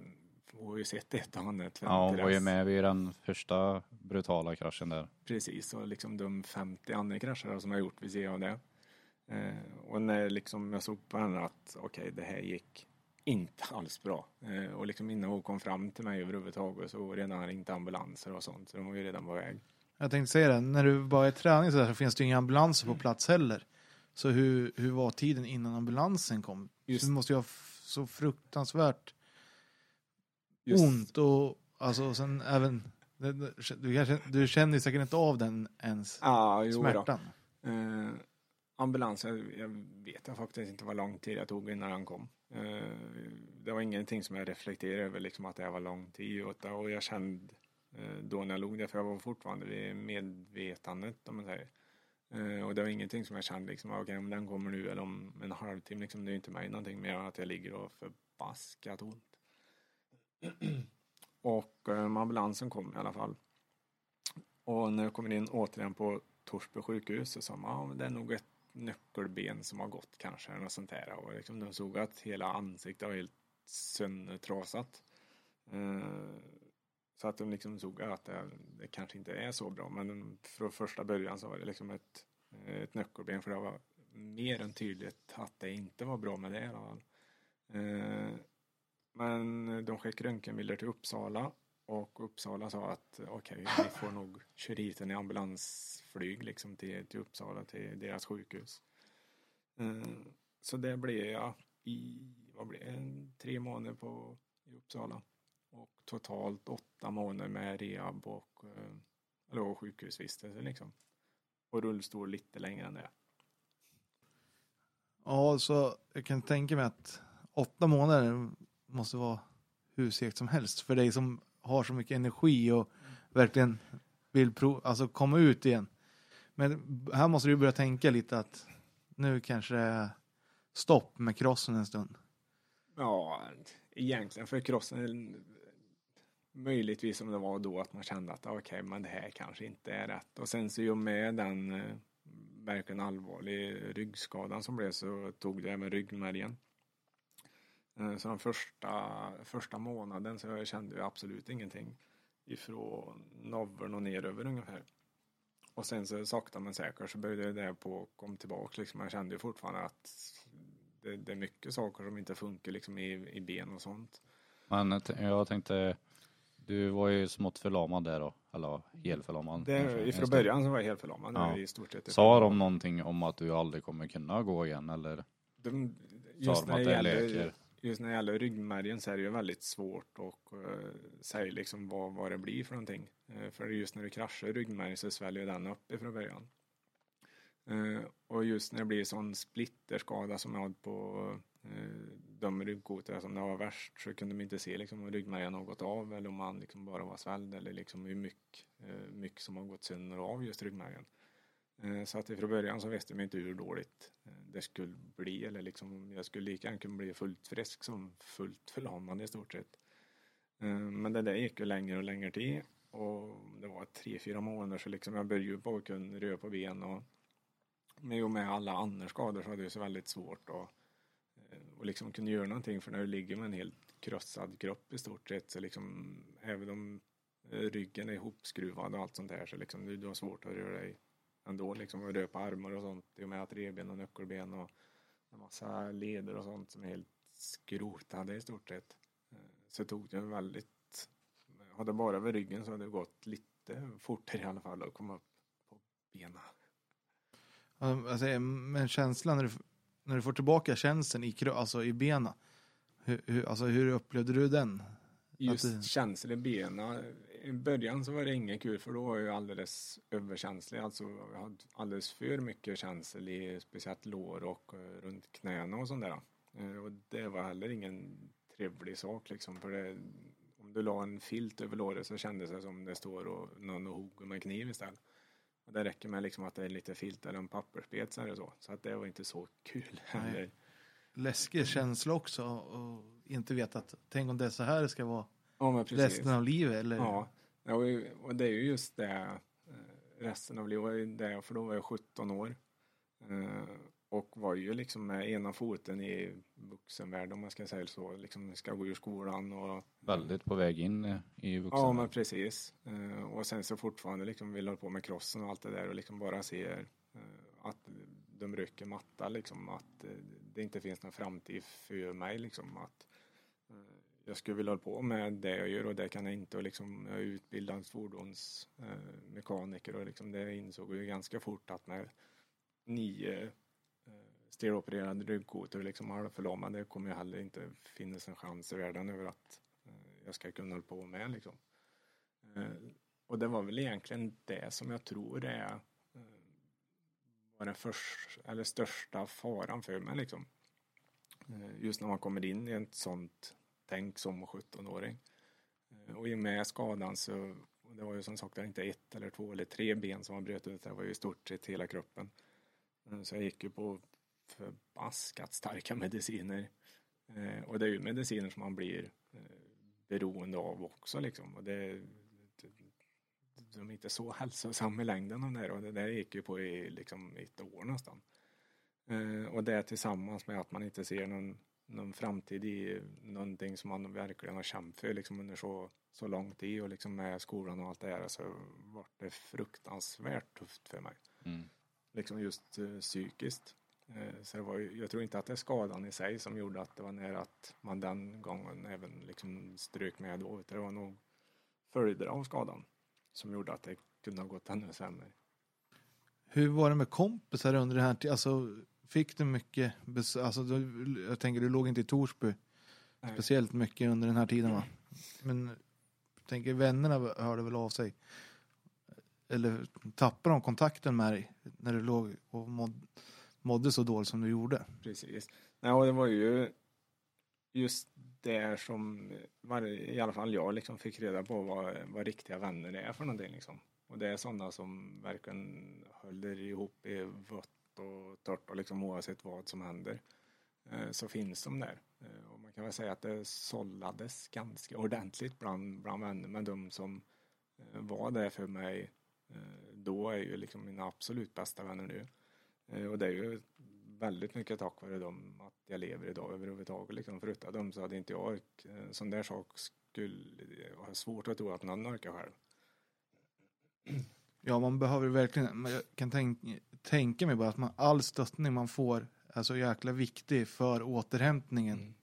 hon har ju sett ett och annat. Ja, hon var ju med vid den första brutala kraschen där. Precis, och liksom de 50 andra krascher som jag gjort vid sidan av det. Och när liksom jag såg på henne att okej, okay, det här gick inte alls bra. Eh, och liksom innan hon kom fram till mig överhuvudtaget så redan ringt ambulanser och sånt. Så de var ju redan på väg. Jag tänkte säga det, när du bara är i träning så, där, så finns det ju inga ambulanser på plats heller. Så hur, hur var tiden innan ambulansen kom? Just- Så du måste ju ha så fruktansvärt Just- ont och alltså och sen även det- det- du, kanske, du känner säkert inte av den ens Ja, jo smärtan. Eh, ambulans, jag, jag vet jag faktiskt inte vad lång tid det tog innan han kom. Eh, det var ingenting som jag reflekterade över, liksom att det var lång tid. utan- Och jag kände Eh, då när jag låg där, för jag var fortfarande vid medvetandet om man säger. Eh, och det var ingenting som jag kände liksom, ah, okej om den kommer nu eller om en halvtimme, liksom, det är inte mig någonting mer än att jag ligger och förbaskat ont. och eh, ambulansen kom i alla fall. Och när jag kommer in återigen på Torsby sjukhus så sa man, ah, det är nog ett nyckelben som har gått kanske, eller något sånt där. Och liksom de såg att hela ansiktet var helt söndertrasat. Uh, så att de liksom såg att det, det kanske inte är så bra, men från första början så var det liksom ett, ett nyckelben, för det var mer än tydligt att det inte var bra med det i alla fall. Eh, men de skickade röntgenbilder till Uppsala och Uppsala sa att okej, vi får nog köra hit den i ambulansflyg liksom till, till Uppsala, till deras sjukhus. Eh, så det blev jag i, vad blev det, tre månader på, i Uppsala. Och totalt åtta månader med rehab och eh, eller sjukhusvistelse liksom. Och rullstol lite längre än det. Ja, så jag kan tänka mig att åtta månader måste vara hur segt som helst för dig som har så mycket energi och verkligen vill pro- alltså komma ut igen. Men här måste du börja tänka lite att nu kanske det är stopp med crossen en stund. Ja, egentligen för crossen möjligtvis om det var då att man kände att okej, men det här kanske inte är rätt. Och sen så i och med den eh, verkligen allvarlig ryggskadan som blev så tog det även ryggmärgen. Eh, så den första, första månaden så kände jag absolut ingenting ifrån naveln och neröver ungefär. Och sen så sakta men säkert så började det på kom tillbaka liksom. Jag kände ju fortfarande att det, det är mycket saker som inte funkar liksom i, i ben och sånt. Men jag tänkte, du var ju smått förlamad där då, eller helförlamad. Det, ifrån början så var jag helt förlamad Ja. i stort sett. Sa de någonting om att du aldrig kommer kunna gå igen eller? De, just, de när det gäller, läker? just när det gäller ryggmärgen så är det ju väldigt svårt att uh, säga liksom vad, vad det blir för någonting. Eh, för just när du kraschar ryggmärgen så sväljer den upp ifrån början. Eh, och just när det blir sån splitterskada som jag hade på uh, de ryggkotor som det var värst så kunde man inte se liksom, om ryggmärgen har gått av eller om han liksom bara var svälld eller liksom hur mycket, eh, mycket som har gått sönder av just ryggmärgen. Eh, Så att ifrån början så visste man inte hur dåligt eh, det skulle bli eller liksom jag skulle lika gärna kunna bli fullt frisk som fullt förlamad i stort sett. Eh, Men det där gick ju längre och längre tid och det var tre, fyra månader så liksom jag började ju bara kunna röra på ben och med och med alla andra skador så hade det så väldigt svårt att och liksom kunde göra någonting för när du ligger med en helt krossad kropp i stort sett så liksom även om eh, ryggen är ihopskruvad och allt sånt där så liksom du, du har svårt att röra dig ändå liksom och röra på armar och sånt i och med att revben och nyckelben och en massa leder och sånt som är helt skrotade i stort sett. Eh, så tog det väldigt, hade bara över ryggen så hade det gått lite fortare i alla fall att komma upp på benen. Alltså, men känslan när du, när du får tillbaka känslan i, alltså i benen. Hur, hur, alltså, hur upplevde du den? Just det- känslan i benen. I början så var det inget kul för då var jag alldeles överkänslig. Alltså jag hade alldeles för mycket känsel i speciellt lår och eh, runt knäna och sånt där. Eh, Och det var heller ingen trevlig sak liksom. För det, om du la en filt över låret så kändes det som det står och någon och hugger med kniv istället. Och det räcker med liksom att det är lite filt eller en är det så. Så att det var inte så kul heller. Läskig känsla också och inte veta att tänk om det är så här det ska vara Ja resten av livet eller? Ja, och- och det är ju just det eh, resten av livet, för då var jag 17 år. Och var ju liksom med ena foten i vuxenvärlden om man ska säga så, liksom ska gå ur skolan och Väldigt på väg in i vuxen. Ja men precis. Eh, Och sen så fortfarande liksom vill hålla på med crossen och allt det där och liksom bara ser eh, att de rycker matta liksom att eh, det inte finns någon framtid för mig liksom att jag skulle vilja hålla på med det jag gör och det kan jag inte och liksom jag är utbildad fordonsmekaniker och liksom det insåg jag ganska fort att med nio eh, stereoopererade ryggkotor liksom halvförlamad. det kommer ju heller inte finnas en chans i världen över att eh, jag ska kunna hålla på med liksom. Eh, och det var väl egentligen det som jag tror är eh, var den första, eller största faran för mig liksom. Just när man kommer in i ett sånt tänk som 17-åring. Och i och med skadan så, det var ju som sagt inte ett eller två eller tre ben som var bröt ut, det var ju i stort sett hela kroppen. Så jag gick ju på förbaskat starka mediciner. Och det är ju mediciner som man blir beroende av också liksom. Och det, de är inte så hälsosamma i längden de där och det där gick ju på i liksom ett år nästan. Och det tillsammans med att man inte ser någon någon framtid i någonting som man verkligen har kämpat för liksom under så, så lång tid och liksom med skolan och allt det här så var det fruktansvärt tufft för mig. Mm. Liksom just uh, psykiskt. Uh, så det var ju, jag tror inte att det är skadan i sig som gjorde att det var nära att man den gången även liksom strök med då. Det var nog följder av skadan som gjorde att det kunde ha gått ännu sämre. Hur var det med kompisar under den här tiden? Alltså, Fick du mycket, alltså du, jag tänker du låg inte i Torsby Nej. speciellt mycket under den här tiden va? Men jag tänker vännerna hörde väl av sig. Eller tappade de kontakten med dig när du låg och mådde, mådde så dåligt som du gjorde? Precis. Nej, och det var ju just det som var, i alla fall jag liksom fick reda på vad, vad riktiga vänner är för någonting liksom. Och det är sådana som verkligen håller ihop i vått och torrt och liksom oavsett vad som händer eh, så finns de där. Eh, och man kan väl säga att det sållades ganska ordentligt bland, bland vänner men de som eh, var där för mig då är ju liksom mina absolut bästa vänner nu. Och det är ju väldigt mycket tack vare dem att jag lever idag överhuvudtaget. Liksom. Förutom dem så hade inte jag en sån där sak skulle ha svårt att tro att någon orkar själv. Ja, man behöver verkligen, jag kan tänka, tänka mig bara att man, all stöttning man får är så jäkla viktig för återhämtningen mm.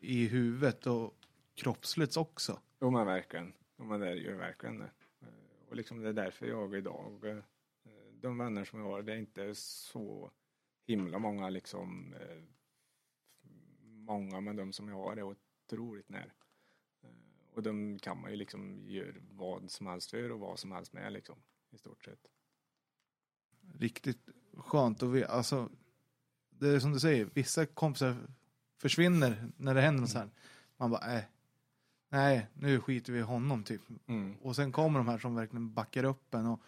i huvudet och kroppsligt också. Jo men verkligen, jo, men det är ju verkligen det. Eh, och liksom det är därför jag idag, eh, de vänner som jag har, det är inte så himla många liksom, eh, många men de som jag har är otroligt nära. Och de kan man ju liksom göra vad som helst för och vad som helst med liksom i stort sett. Riktigt skönt att veta. Alltså, det är som du säger, vissa kompisar försvinner när det händer något mm. Man bara, äh, nej, nu skiter vi i honom typ. Mm. Och sen kommer de här som verkligen backar upp en och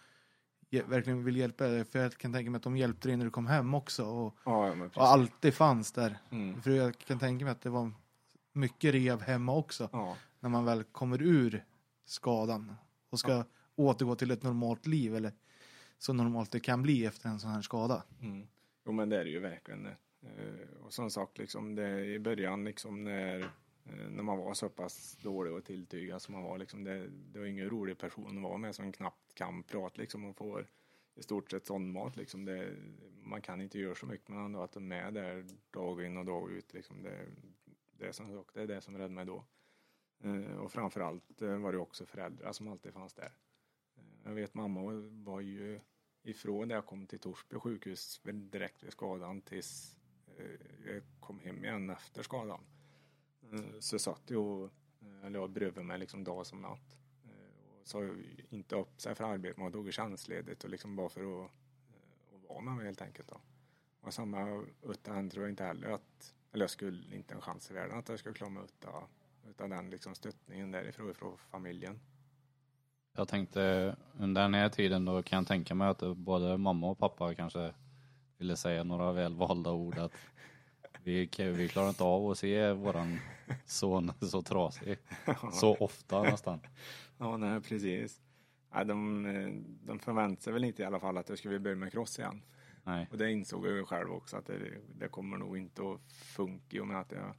verkligen vill hjälpa dig. För jag kan tänka mig att de hjälpte dig när du kom hem också. Och, ja, och alltid fanns där. Mm. För jag kan tänka mig att det var mycket rev hemma också. Ja. När man väl kommer ur skadan och ska ja återgå till ett normalt liv eller så normalt det kan bli efter en sån här skada. Mm. Jo men det är det ju verkligen. Eh, och som sagt liksom det i början liksom när, eh, när man var så pass dålig och tilltygad som man var liksom det, det var ingen rolig person att vara med som knappt kan prata liksom och får i stort sett sån mat liksom. Det, man kan inte göra så mycket men ändå att de är där dag in och dag ut liksom. Det, det är som det är det som räddade mig då. Eh, och framförallt eh, var det också föräldrar som alltid fanns där. Eh, jag vet mamma var ju ifrån när jag kom till Torsby sjukhus direkt vid skadan tills jag kom hem igen efter skadan. Så satt jag, och eller jag bredvid mig liksom dag som natt. Sa inte upp sig för arbete, man tog tjänstledigt och liksom bara för att, eh, att vara med mig helt enkelt. Då. Och samma utan tror jag inte heller att, eller jag skulle inte en chans i världen att jag skulle klara mig utan, utan den liksom stöttningen därifrån, från familjen. Jag tänkte under den här tiden då kan jag tänka mig att både mamma och pappa kanske ville säga några välvalda ord att vi, vi klarar inte av att se våran son så trasig. Så ofta nästan. Ja, nej precis. Ja, de, de förväntade sig väl inte i alla fall att jag skulle börja med cross igen. Nej. Och det insåg jag ju själv också att det, det kommer nog inte att funka i och med att jag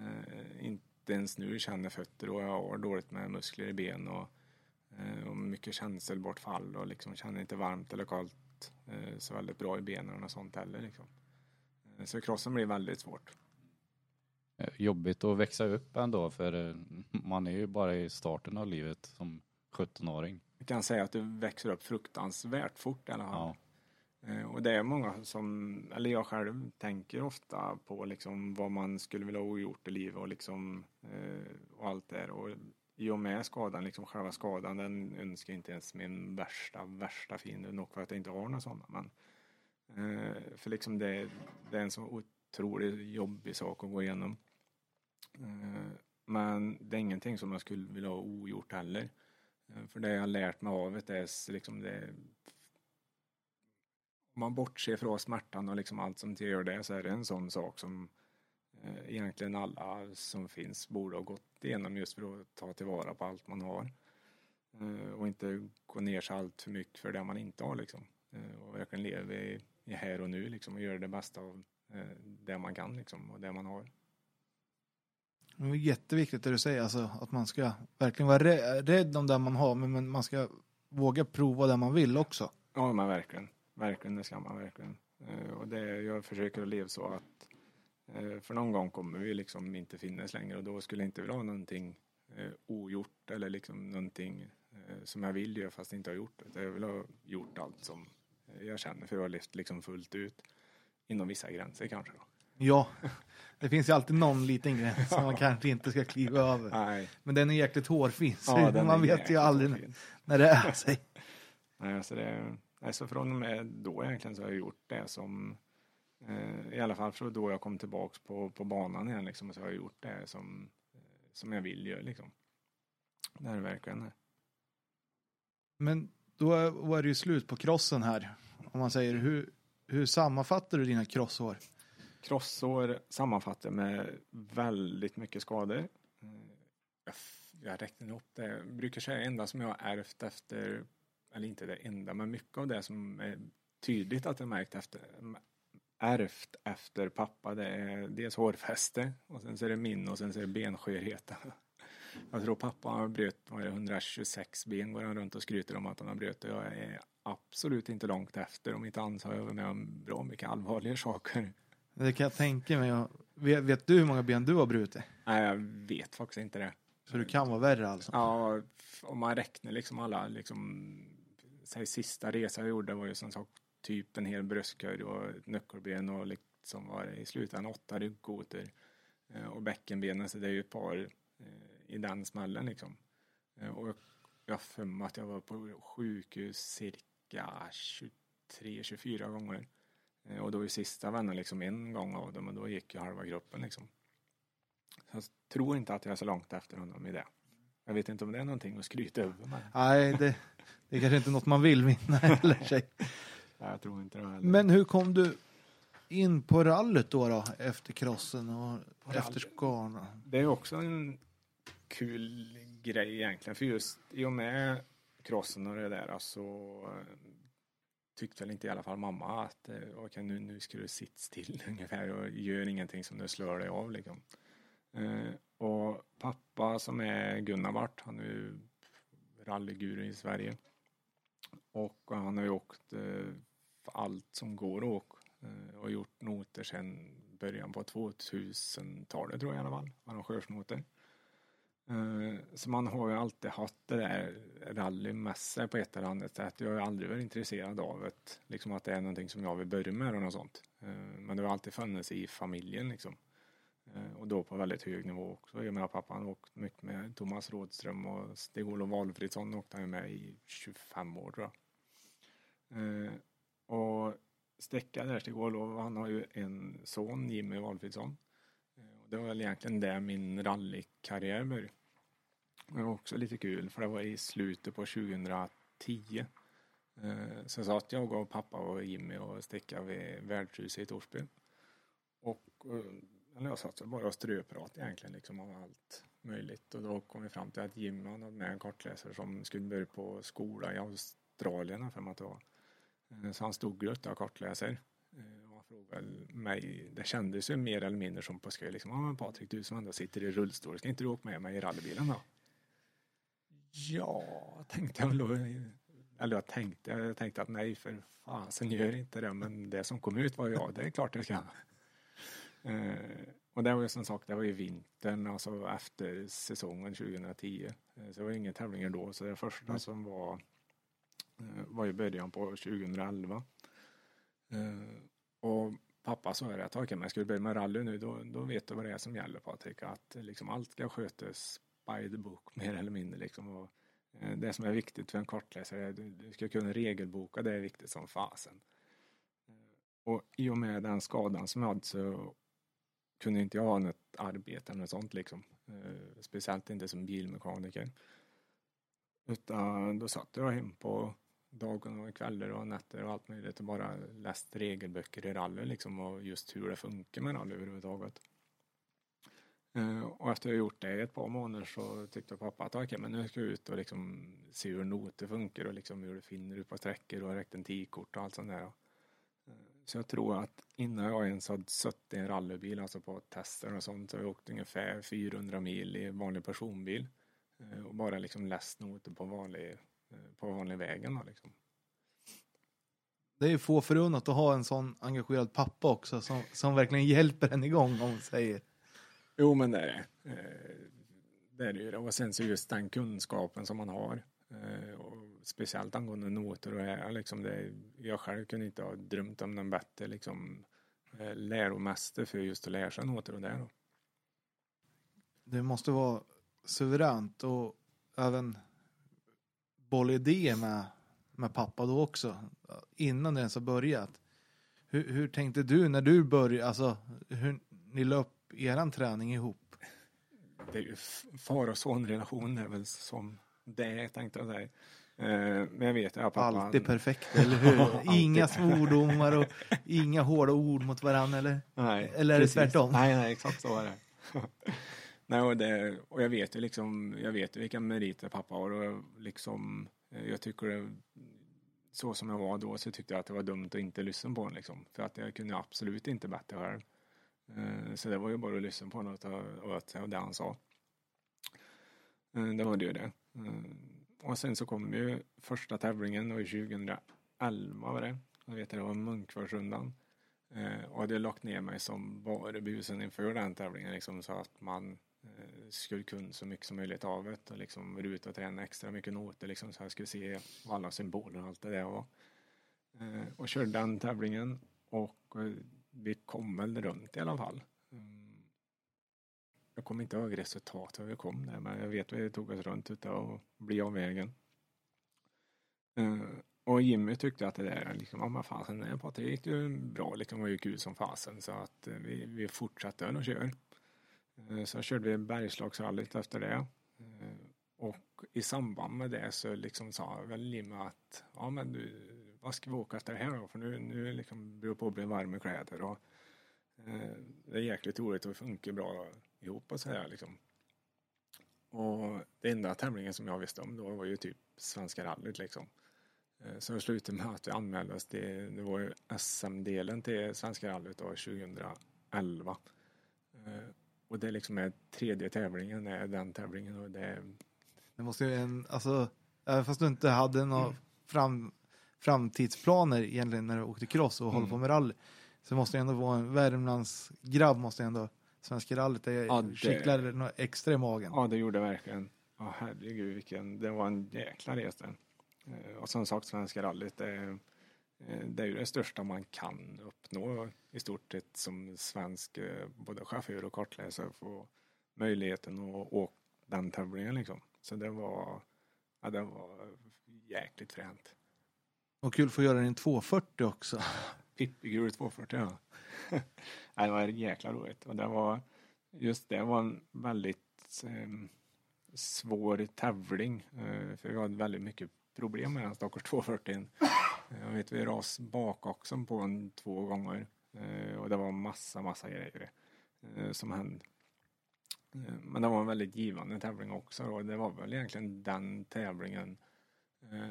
eh, inte ens nu känner fötter och jag har dåligt med muskler i ben och Eh, och mycket känselbortfall och liksom känner inte varmt eller kallt eh, så väldigt bra i benen och sånt heller. Liksom. Eh, så crossen blir väldigt svårt. Eh, jobbigt att växa upp ändå för eh, man är ju bara i starten av livet som 17-åring. Jag kan säga att du växer upp fruktansvärt fort i alla fall. Ja. Eh, Och det är många som, eller jag själv tänker ofta på liksom vad man skulle vilja ha gjort i livet och liksom och allt det. Och i och med skadan, liksom själva skadan, den önskar inte ens min värsta, värsta fiende. Nog för att jag inte har några sådana. Men, för liksom det, det är en så otroligt jobbig sak att gå igenom. Eh, men det är ingenting som jag skulle vilja ha ogjort heller. Eh, för det jag har lärt mig av det är liksom det om man bortser från smärtan och liksom allt som gör det så är det en sån sak som eh, egentligen alla som finns borde ha gått igenom just för att ta tillvara på allt man har. Och inte gå ner sig allt för mycket för det man inte har liksom. Och verkligen leva i, i här och nu liksom och göra det bästa av det man kan liksom och det man har. Det är jätteviktigt det du säger, alltså, att man ska verkligen vara rädd om det man har, men, man ska våga prova det man vill också. Ja men verkligen. Verkligen, det ska man verkligen. Eh, och det, jag försöker att leva så att eh, för någon gång kommer vi liksom inte finnas längre och då skulle jag inte vilja ha någonting eh, ogjort eller liksom någonting som jag vill göra fast inte har gjort det. Jag vill ha gjort allt som jag känner för jag har levt liksom fullt ut inom vissa gränser kanske. Då. Ja, det finns ju alltid någon liten gräns som man kanske inte ska kliva över. Nej, Men den är jäkligt hårfin, så ja, man vet ju aldrig fin. när det är sig. Nej, så, det, nej, så från och med då egentligen så har jag gjort det som eh, i alla fall från då jag kom tillbaks på, på banan igen liksom, så har jag gjort det som, eh, som jag vill göra liksom. Det är det verkligen det. Men då är- var det ju slut på krossen här. Om man säger, hur, hur sammanfattar du dina krossår? Krossår sammanfattar med väldigt mycket skador. Jag, jag räknar upp det. Jag brukar säga det enda som jag har ärvt efter, eller inte det enda, men mycket av det som är tydligt att jag märkt efter, ärvt efter pappa, det är dels hårfäste och sen så är det min och sen så är det benskörheten. Jag tror pappa har bröt det, 126 ben går han runt och skryter om att han har bröt och jag är absolut inte långt efter. Om inte annat har jag varit med om bra mycket allvarligare saker. Det kan jag tänka mig. Jag- Vet, vet du hur många ben du har brutit? Nej, jag vet faktiskt inte det. Så det kan vara värre alltså? Ja, om man räknar liksom alla, liksom, säg sista resan jag gjorde var ju som sagt typ en hel bröstkorg och nyckelben och liksom var det i slutändan åtta ryggkotor eh, och bäckenbenen så det är ju ett par eh, i den smällen liksom. Eh, och jag, jag har för mig att jag var på sjukhus cirka 23-24 gånger. Eh, och då är sista vännen liksom en gång av dem och då gick ju halva gruppen liksom. Så jag tror inte att jag är så långt efter honom i det. Jag vet inte om det är någonting att skryta över. Men Nej, det, det är kanske inte något man vill vinna heller. sig. Nej, jag tror inte det heller. Men hur kom du in på rallyt då, då efter krossen och På efter rally? skadorna? Det är också en kul grej egentligen. För just i och med crossen och det där så eh, tyckte väl inte i alla fall mamma att eh, okay, nu, nu ska du sitta still ungefär och gör ingenting som du slår dig av liksom. Eh, och pappa som är Gunnar Bart, han är ju rallyguru i Sverige. Och han har ju åkt eh, allt som går att åka eh, och gjort noter sedan början på 2000-talet tror jag i alla fall. Arrangörsnoter. Eh, så man har ju alltid haft det där rally med sig på ett eller annat sätt. Jag har aldrig varit intresserad av det. Liksom att det är någonting som jag vill börja med och något sånt. Eh, men det har alltid funnits i familjen liksom. Eh, och då på väldigt hög nivå också. Jag menar pappa har åkt mycket med Thomas Rådström och Stig-Olof Valfridsson åkte han med i 25 år tror jag. Och Stecka där, Stig-Olof, han har ju en son, Jimmy Valfridsson. Det var väl egentligen där min rallykarriär började. Det var också lite kul för det var i slutet på 2010. Eh, satt jag och pappa och Jimmy och stickade vid värdshuset i Torsby. Och eh, eller jag satt bara och ströprat egentligen liksom om allt möjligt. Och då kom vi fram till att Jimmy hade med en kartläsare som skulle börja på skola i Australien för att det var. Eh, så han stod och och kartläser. Eh, Frågade mig, det kändes ju mer eller mindre som på skoj liksom. Ja men Patrik du som ändå sitter i rullstol, ska inte du åka med mig i rallybilen då? Ja, tänkte jag då. Eller jag tänkte, jag tänkte att nej för fasen gör inte det men det som kom ut var ja, det är klart jag ska. Eh, och det var ju som sagt, det var ju vintern, alltså efter säsongen 2010. Eh, så det var inga tävlingar då, så det första Mm. som var eh, var i början på 2011. Och pappa sa det att okej, men ska du börja med rally nu, då, då vet du vad det är som gäller Patrik. Att eh, liksom allt ska skötas by the book, mer eller mindre. Liksom. Och eh, det som är viktigt för en kartläsare, är att du, du ska kunna regelboka, det är viktigt som fasen. Eh, och i och med den skadan som jag hade så kunde inte jag ha något arbete eller något sånt liksom. Speciellt inte som bilmekaniker. Utan då satt jag hem på dagar och kvällar och nätter och allt möjligt och bara läst regelböcker i rally liksom och just hur det funkar med rally överhuvudtaget. Eh, och efter jag gjort det i ett par månader så tyckte pappa att okej men nu ska jag ut och liksom se hur noter funkar och liksom hur det finner ut på sträckor och räkna tidkort och allt sånt där. Eh, så jag tror att innan jag ens hade suttit i en rallybil, alltså på tester och sånt, så har jag åkt ungefär 400 mil i vanlig personbil. Eh, och bara liksom läst noter på vanlig, på vanlig vägen då liksom. Det är ju få förunnat att ha en sån engagerad pappa också som, som verkligen hjälper en igång om man säger. Jo men det är det. Eh, Det är det ju. Och sen så just den kunskapen som man har. eh, Och speciellt angående noter och här, liksom det, jag själv kunde inte ha drömt om någon bättre liksom eh, läromäster för just att lära sig noter och det då. Det måste vara suveränt och även bolla idéer med, med pappa då också. Innan det ens har börjat. Hur, hur tänkte du när du började, alltså hur ni la upp eran träning ihop? Det är ju far och sonrelation är väl som det är tänkte jag säga. Eh, Men jag vet att pappa Alltid perfekt, eller hur? Inga svordomar och inga hårda ord mot varandra, eller? Nej, Eller är det tvärtom? Nej, nej, exakt så är det. nej, och, det, och jag vet ju liksom, jag vet ju vilka meriter pappa har och liksom, eh, jag tycker det, så som jag var då så tyckte jag att det var dumt att inte lyssna på honom liksom. För att jag kunde absolut inte bättre själv. Eh, så det var ju bara att lyssna på honom och ta åt sig av det han sa. Eh, det var det ju det. Och sen så kom ju första tävlingen, det var 2011 var det. Jag vet att det var Munkvarsrundan. Och hade lagt ner mig som bara busen inför den tävlingen liksom, så att man Eh, skulle kunna så mycket som möjligt av det och liksom vara ute och träna extra mycket noter liksom, så jag skulle se alla symboler och allt det där och... Eh, och körde den tävlingen och eh, vi kom väl runt i alla fall. Jag kommer inte ihåg resultatet hur vi kom där men jag vet att vi tog oss runt ute och bli av vägen. Och Jimmy tyckte att det där, liksom, ja men fasen, det Patrik gick ju bra, liksom var ju kul som fasen så att vi, vi fortsatte och kör. Eh, sen körde vi Bergslagsrallyt efter det. Eh, och i samband med det så liksom sa väl Lima att, ja men du, vad ska vi åka efter det här då? För nu, nu liksom beror på att bli varm i kläder och eh, det är jäkligt roligt och det funkar bra ihop och sådär liksom. Och det enda tävlingen som jag visste om då var ju typ Svenska rallyt liksom. Eh, Så det slutade med att vi anmälde oss till, det var ju SM-delen till Svenska rallyt då 2011. Eh, och det liksom är tredje tävlingen, är den tävlingen och det är, Det måste ju en, alltså, även fast du inte hade några fram, framtidsplaner egentligen när du åkte cross och håller Mm. på med rally. Så måste det ändå vara en Värmlands grabb måste ändå, Svenska rallyt, det Ja, det- kittlar något extra i magen. ja det gjorde det verkligen. Ja herregud vilken, det var en jäkla resa. Eh, Och som sagt Svenska rallyt, det är, det är ju det största man kan uppnå i stort sett som svensk eh, både chaufför och kartläsare få möjligheten att åka den tävlingen liksom. Så det var, ja det var jäkligt fränt. Och kul att få göra en 240 också. Pippigul 240 ja. Det var jäkla roligt och det var just det var en väldigt eh, svår tävling eh, för vi hade väldigt mycket problem med den stackars 240. Jag vet vi ras bakaxeln på en två gånger eh, och det var massa massa grejer eh, som hände. Eh, men det var en väldigt givande tävling också och det var väl egentligen den tävlingen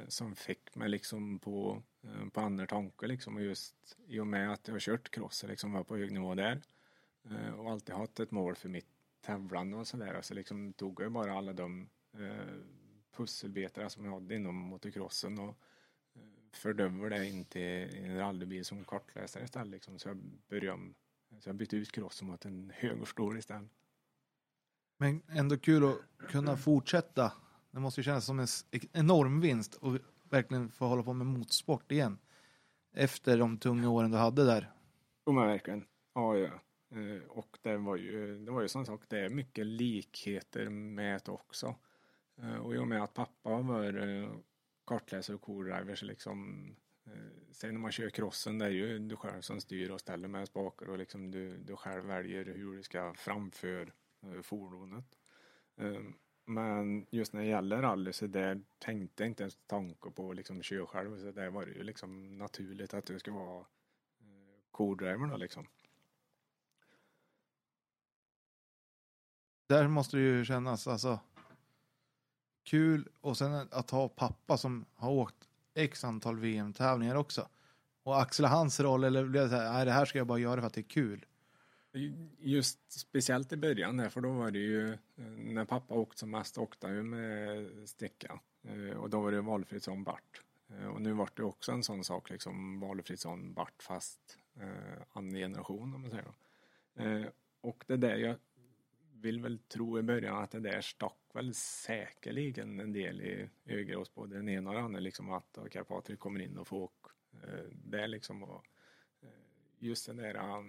som fick mig liksom på, på andra tankar liksom och just i och med att jag har kört cross och liksom var på hög nivå där och alltid haft ett mål för mitt tävlande och sådär så liksom tog jag bara alla de pusselbitarna pusselbitar som jag hade inom motocrossen och förde över det in till en rallybil som kartläsare istället liksom så jag började om Så jag bytte ut crossen mot en högerstol istället. Men ändå kul att kunna fortsätta. Det måste ju kännas som en enorm vinst och verkligen få hålla på med motorsport igen. Efter de tunga åren du hade där. Jo men verkligen. Ja, ja. Eh, Och det var ju, det var ju som sagt, det är mycket likheter med det också. Eh, Och i och med att pappa var eh, kartläsare och co-driver så liksom eh, Sen när man kör crossen det är ju du själv som styr och ställer med spakar och liksom du, du själv väljer hur du ska framför eh, fordonet. Eh, Men just när det gäller rally så där tänkte jag inte ens tanke på att liksom köra själv så där var det ju liksom naturligt att du ska vara eh, co-driver då liksom. Där måste det ju kännas alltså kul och sen att ha pappa som har åkt x antal VM-tävlingar också. Och axla hans roll eller blev det så här, nej det här ska jag bara göra för att det är kul. Just speciellt i början där, för då var det ju när pappa åkte som mest åkte han ju med sticka eh, och då var det valfritt som Bart. Eh, och nu vart det också en sån sak liksom valfritt som Bart fast eh, annan generation om man säger. Eh, och det där jag vill väl tro i början att det där stack väl säkerligen en del i ögat hos både den ena och den andra liksom att okej Patrik kommer in och får åka eh, det liksom och eh, just det där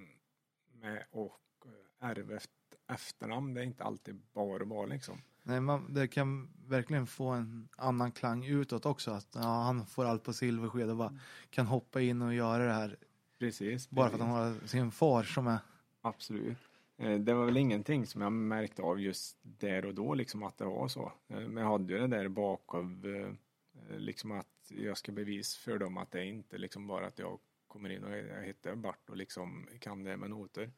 med och eh, ärva efternamn det är inte alltid bara bara liksom. Nej, man, det kan verkligen få en annan klang utåt också. Att ja, han får allt på silversked och bara kan hoppa in och göra det här. Precis. Bara för att precis. han har sin far som är Absolut. Eh, det var väl ingenting som jag märkte av just där och då, liksom att det var så. Eh, men jag hade ju det där bakom, eh, liksom att jag ska bevisa för dem att det är inte liksom bara att jag kommer in och jag heter Bart och liksom kan det med noter.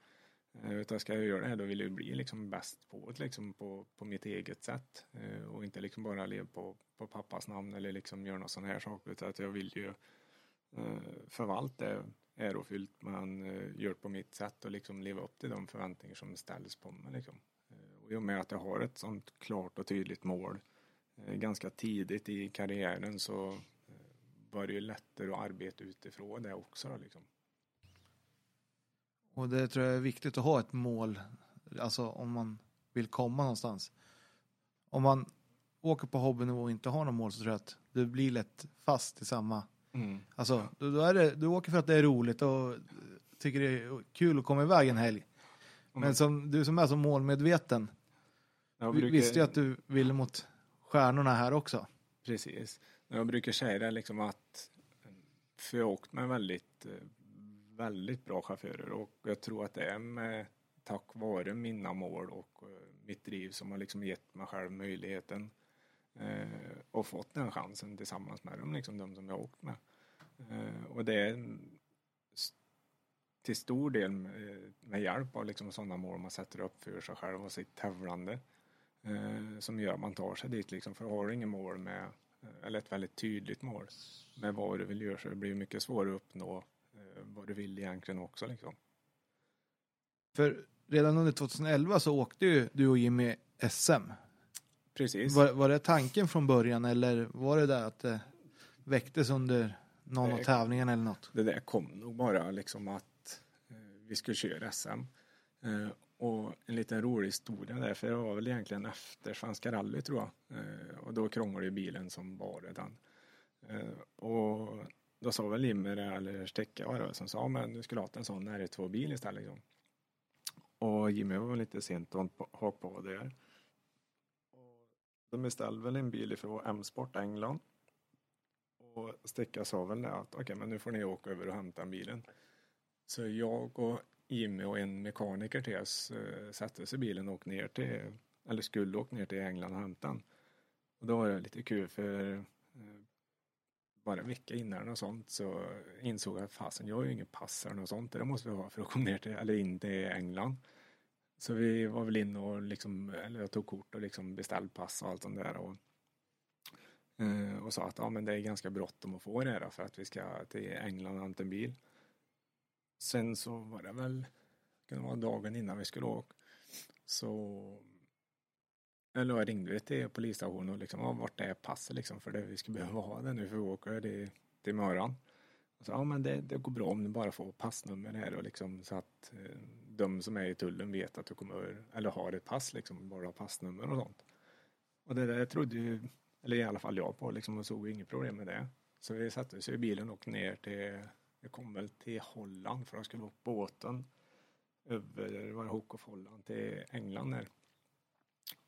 Utan ska jag göra det här då vill jag bli liksom bäst på det liksom på, på mitt eget sätt. Och inte liksom bara leva på, på pappas namn eller liksom göra någon sån här sak utan att jag vill ju förvalta det ärofyllt men eh, gör det på mitt sätt och liksom leva upp till de förväntningar som ställs på mig. Liksom. Eh, och i och med att jag har ett sånt klart och tydligt mål eh, ganska tidigt i karriären så var det ju lättare att arbeta utifrån det också. Då, liksom. Och det tror jag är viktigt att ha ett mål. Alltså om man vill komma någonstans. Om man åker på hobbynivå och inte har något mål så tror jag att du blir lätt fast i samma. Alltså då, då är det, du åker för att det är roligt och tycker det är kul att komma iväg en helg. Men som du som är så målmedveten. Brukar- visste ju att du ville mot stjärnorna här också. Precis. Jag brukar säga det liksom att för jag har åkt med väldigt, eh, väldigt bra chaufförer och jag tror att det är med tack vare mina mål och eh, mitt driv som har liksom gett mig själv möjligheten Eh, och fått den chansen tillsammans med dem, liksom de som jag har åkt med. Eh, och det är till stor del med, eh, med hjälp av liksom sådana mål man sätter upp för sig själv och sitt tävlande eh, som gör att man tar sig dit liksom. För har du inget mål med, eh, eller ett väldigt tydligt mål med vad du vill göra så det blir mycket svårare att uppnå eh, vad du vill egentligen också liksom. För redan under 2011 så åkte ju du och Jimmy SM. Precis. Var, var det tanken från början eller var det där att det väcktes under någon av tävlingarna eller något? Det där kom nog bara liksom att eh, vi skulle köra SM. Eh, och en liten rolig historia där, för det var väl egentligen efter Svenska rally tror jag. Eh, och då krånglade ju bilen som bara den. Eh, och då sa väl Jimmy det, eller Stecka var det som sa men du skulle ha en sån R2-bil istället. Liksom. Och Jimmy var väl lite sent att haka på där. De beställde väl en bil ifrån M-sport England. Och Sticka sa väl det att okej, men nu får ni åka över och hämta bilen. Så jag och Jimmy och en mekaniker till oss eh, satte oss i bilen och åkte ner till, eller skulle åka ner till England och hämta den. Och då var det lite kul för eh, bara en vecka innan och sånt så insåg jag att fasen, jag har ju inget pass eller något sånt. Det måste vi ha för att komma ner till, eller in till England. Så vi var väl inne och liksom, eller jag tog kort och liksom beställde pass och allt sånt där. Och, eh, och sa att ja, men det är ganska bråttom att få det här för att vi ska till England och hämta en bil. Sen så var det väl, det vara dagen innan vi skulle åka. Så eller jag ringde vi till polisstationen och liksom, ja, vart är passet liksom för det, vi skulle behöva ha det nu för vi åker till, till morgon. Så, ja men det, det går bra om du bara får passnummer här och liksom så att eh, de som är i tullen vet att du kommer, eller har ett pass liksom, bara har passnummer och sånt. Och det där trodde ju, eller i alla fall jag på liksom och såg inget problem med det. Så vi satte oss i bilen och åkte ner till, vi kom väl till Holland för att skulle upp båten över, var det Hook of Holland till England där.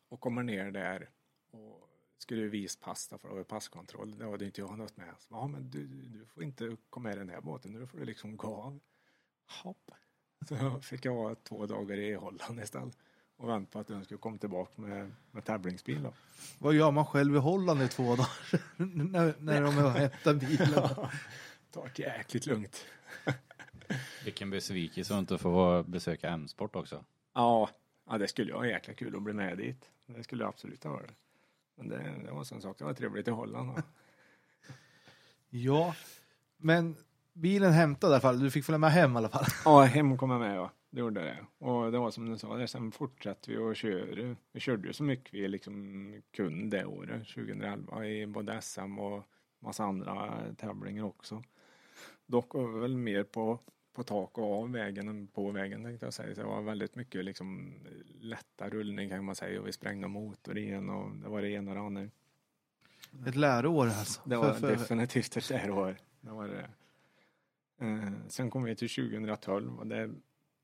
Och kommer ner där och skulle visa pass för att ha passkontroll. Det hade inte jag något med. Så, ja men du, du får inte komma med i den här båten, nu får du liksom gå av. Hopp. Så fick jag vara två dagar i Holland istället och vänta på att den skulle komma tillbaka med, med tävlingsbil. Då. Vad gör man själv i Holland i två dagar? när, när de och hämtar bilen. Ta det jäkligt lugnt. Vilken besvikelse att inte få besöka M-sport också. Ja, ja, det skulle vara jäkla kul att bli med dit. Det skulle absolut ha varit. Men det, det var en sak, det var trevligt i Holland. Ja, men bilen hämtade i alla fall. Du fick följa med hem i alla fall. Ja, hem kom jag med ja. Det gjorde det. Och det var som du sa, sen fortsatte vi och köra. Vi körde ju så mycket vi liksom kunde det året, 2011, i både SM och massa andra tävlingar också. Dock var vi väl mer på, på tak och av vägen än på vägen tänkte jag säga. Så det var väldigt mycket liksom lätta rullning kan man säga och vi sprängde motor igen och det var det ena och det andra. Ett läroår alltså. Det var För- för- definitivt ett läroår. Det var det. Eh, sen kom vi till 2012 och det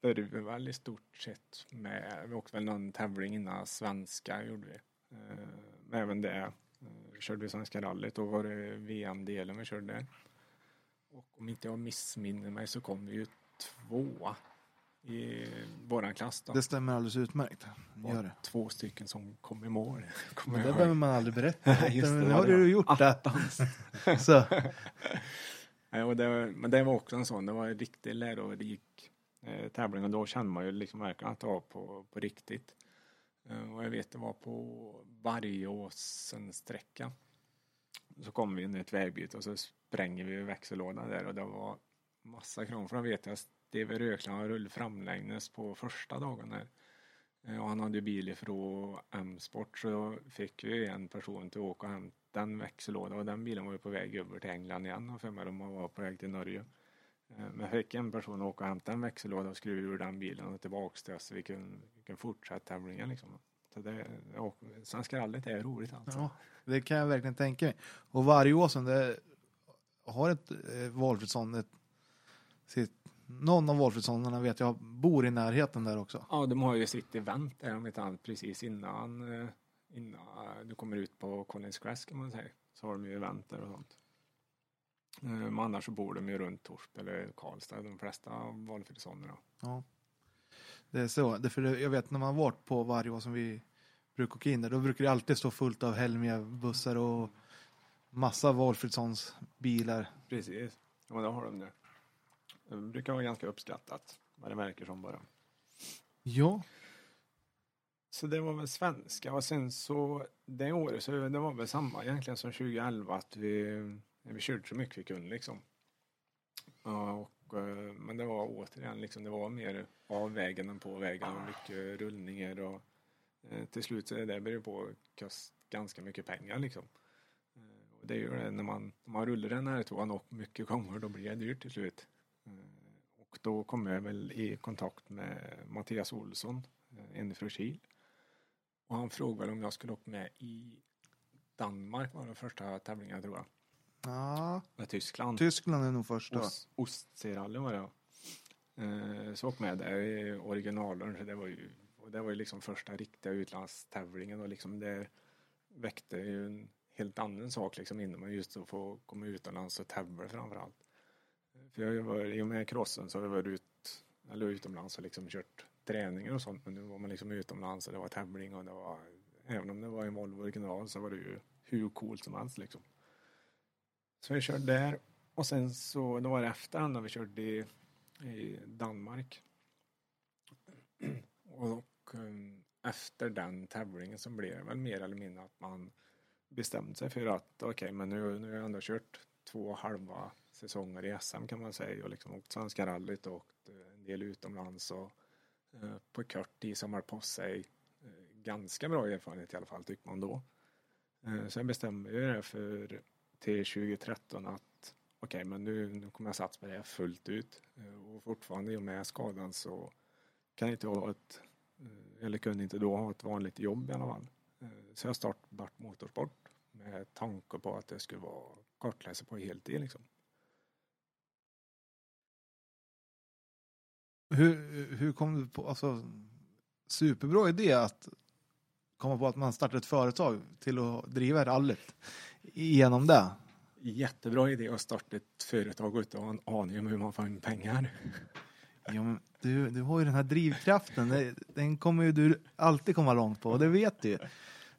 började vi väl i stort sett med. Vi åkte väl någon tävling innan svenska gjorde vi. Eh, men även det eh, körde vi Svenska rallyt. Då var det VM-delen vi körde där. Och om inte jag missminner mig så kom vi ju tvåa i våran klass då. Det stämmer alldeles utmärkt. Gör det. två stycken som kom i mål. Men det behöver man aldrig berätta. Nej, just det, nu har du gjort det. Så. Eh, och det, men det var också en sån, det var en riktigt lärorik eh, tävling och då kände man ju liksom verkligen att det var på, på riktigt. Eh, och jag vet det var på Vargåsen sträcka. Så kom vi in i ett vägbyte och så spränger vi växellådan där och det var massa krångel. För jag vet jag Steve Rökland rullade framlänges på första dagen där. Eh, Och han hade ju bil ifrån M-sport så då fick vi en person till att åka och hämta den växellådan och den bilen var ju på väg över till England igen och för mig de var på väg till Norge. Eh, Men jag fick en person att åka och hämta en växellåda och skruva ur den bilen och tillbaks till oss så vi kunde, vi kunde fortsätta tävlingen liksom. Så det, ja, Svenska rallyt är roligt alltså. Ja, det kan jag verkligen tänka mig. Och Vargåsen, det har ett eh, Valfridsson, ett, sitt, någon av Valfridssonarna vet jag bor i närheten där också. Ja, de har ju sitt event där om inte annat precis innan, eh, innan du kommer ut på Collins Crest kan man säga. Så har de ju event där och sånt. Eh, Men annars så bor de ju runt Torsby eller Karlstad, de flesta valfridszonerna. Ja. Det är så, det, för det, jag vet när man varit på Vargåsen, vi brukar åka in där, då brukar det alltid stå fullt av Helmia-bussar och massa Valfridssons bilar. Precis, ja det har de det. Det brukar vara ganska uppskattat, vad det verkar som bara. Ja, så det var väl svenska och sen så det året så det var väl samma egentligen som 2011 att vi, vi körde så mycket vi kunde liksom. Och, eh, men det var återigen liksom, det var mer av vägen än på vägen och mycket rullningar och eh, till slut så är det börjar på att kosta ganska mycket pengar liksom. Eh, och det är ju det när man, när man rullar den här tvåan och mycket gånger då blir det dyrt till slut. Och då kom jag väl i kontakt med Mattias Olsson, inifrån en från Kil. Och han frågade om jag skulle åka med i Danmark var den första tävlingen tror jag. ja Med Tyskland. Tyskland är nog första. Ost, var det ja. Eh, Så åkte med där i originalen. Så det var ju, det var ju liksom första riktiga utlandstävlingen och liksom det väckte ju en helt annan sak liksom inom mig just att få komma utomlands och tävla framförallt. För jag varit, i och med crossen så har jag varit ut, eller utomlands och liksom kört träningar och sånt men nu var man liksom utomlands och det var tävling och det var även om det var en Volvo original så var det ju hur coolt som helst liksom. Så vi körde där och sen så, det var det efter den när vi körde i, i Danmark. Och och um, efter den tävlingen så blev det väl mer eller mindre att man bestämde sig för att okej, men nu, nu har jag ändå kört två halva säsonger i SM kan man säga och liksom åkt Svenska rallyt och åkt eh, en del utomlands och Eh, på kort tid har på sig eh, ganska bra erfarenhet i alla fall tycker man då. Eh, sen så jag bestämde ju det för till 2013 att okej, okay, men nu, nu kommer jag satsa på det fullt ut. Och fortfarande i och med skadan så kan jag inte ha ett, eller kunde inte då ha ett vanligt jobb i alla fall. Så jag startade Bart Motorsport med tanke på att det skulle vara kartläsare på heltid liksom. Hur, hur kom du på, alltså superbra idé att komma på att man startar ett företag till att driva rallyt genom det. Jättebra idé att starta ett företag utan att ha en aning om hur man får in pengar. Ja, men du, du har ju den här drivkraften, den kommer ju du alltid komma långt på och det vet du ju.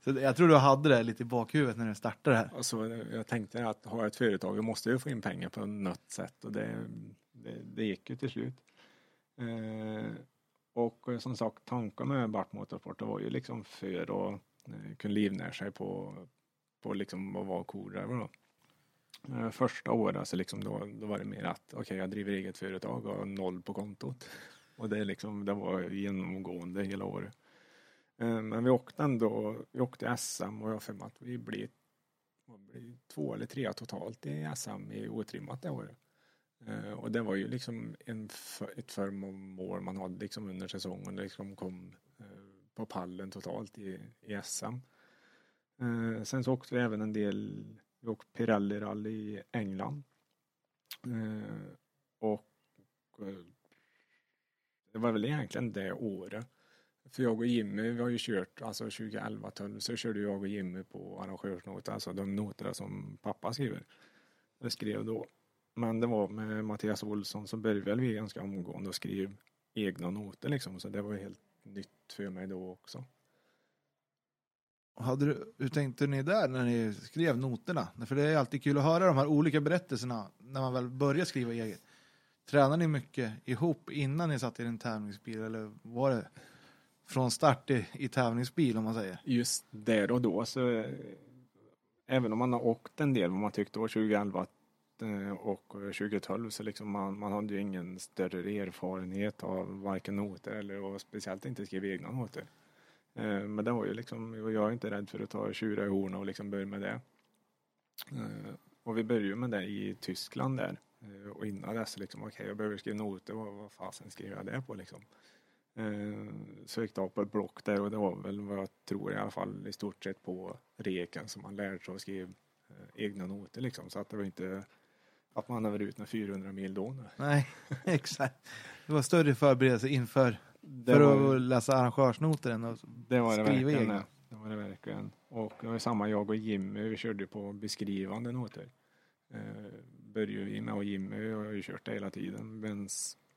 Så jag tror du hade det lite i bakhuvudet när du startade det här. Alltså, jag tänkte att ha ett företag, jag måste ju få in pengar på något sätt och det, det, det gick ju till slut. Eh, och eh, som sagt, tanken med Bart Motorsport var ju liksom för att eh, kunna livnära sig på, på liksom att vara co-driver då. Eh, första året så liksom då, då var det mer att okej, jag driver eget företag och har noll på kontot. Och det, liksom, det var genomgående hela året. Eh, men vi åkte ändå, vi åkte SM och jag har för mig att vi blir, blir två eller tre totalt i SM i otrimmat det året. Eh, och det var ju liksom en, för- ett förmål man hade liksom under säsongen. Det liksom kom eh, på pallen totalt i, i SM. Eh, sen så åkte vi även en del, vi åkte Pirelli rally i England. Och det var väl egentligen det året. För jag och Jimmy, vi har ju kört, alltså 2011 12 så körde jag och Jimmy på arrangörsnoter, alltså de noter som pappa skriver. Jag skrev då. Men det var med Mattias Olsson så började vi ganska omgående och skrev egna noter liksom, så det var helt nytt för mig då också. Hade du, hur tänkte ni där när ni skrev noterna? För det är alltid kul att höra de här olika berättelserna när man väl börjar skriva eget. Tränar ni mycket ihop innan ni satt i en tävlingsbil eller var det från start i, i tävlingsbil om man säger? Just där och då så eh, även om man har åkt en del vad man tyckte var 2011 eh, Eh, och eh, 2012 så liksom man, man hade ju ingen större erfarenhet av varken noter eller och speciellt inte skriva egna noter. Eh, men det var ju liksom, jag är inte rädd för att ta tjurar i hornen och liksom börja med det. Och vi började med det i Tyskland där. Och innan dess liksom, okej jag behöver skriva noter, vad, vad fasen skriver jag det på liksom? Så gick det av på ett block där och det var väl vad jag tror i alla fall i stort sett på reken som man lärde sig att skriva egna noter liksom. Så att det var inte att man var ut med 400 mil då. nej. Nej, exakt. Det var större förberedelse inför Det för var, att läsa arrangörsnoter än att det var det skriva egna. Det. det var det verkligen. Och det var samma jag och Jimmy, vi körde på beskrivande noter. Eh, började vi med och Jimmy har ju kört det hela tiden. Men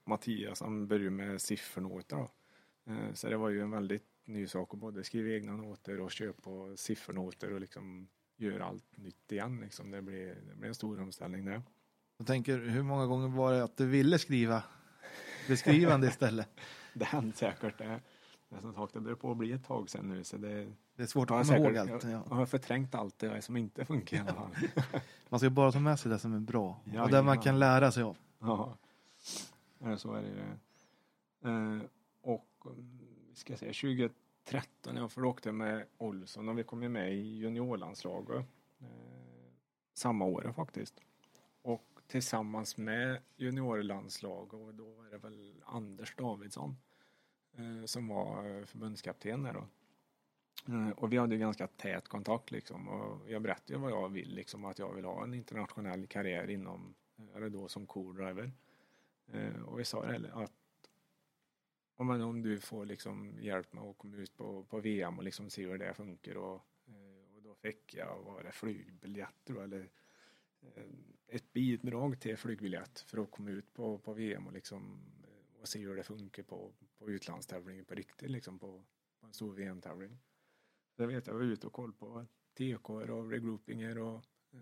Mattias han började med siffernoter då. Eh, så det var ju en väldigt ny sak att både skriva egna noter och köpa på siffernoter och liksom göra allt nytt igen liksom. Det blev, det blev en stor omställning det. Jag tänker, hur många gånger var det att du ville skriva beskrivande istället? Det hände säkert. Det, det som sagt, det börjar på att bli ett tag sedan nu så det Det är svårt jag att komma ihåg allt. jag, Ja. jag har förträngt allt det som inte funkar i alla fall. Man ska bara ta med sig det som är bra Ja, och det man ja. kan lära sig av. Ja, Ja, så är det ju. Eh, och vi ska säga 2013, jag för då åkte jag med Olsson och vi kom ju med i juniorlandslaget eh, samma år faktiskt. Och tillsammans med juniorlandslaget och då var det väl Anders Davidsson eh, som var förbundskapten där då. Eh, och vi hade ju ganska tät kontakt liksom och jag berättade ju vad jag vill liksom att jag vill ha en internationell karriär inom, eller då som co-driver. Eh, och vi sa det att om, om du får liksom hjälp med att komma ut på, på VM och liksom se hur det funkar och, och då fick jag, vad var det, flygbiljetter eller Eh, ett bidrag till flygbiljett för att komma ut på, på VM och liksom eh, och se hur det funkar på, på utlandstävlingen på riktigt liksom på, på en stor VM-tävling. Jag vet jag var ute och kollade på TK och regroupingar och eh,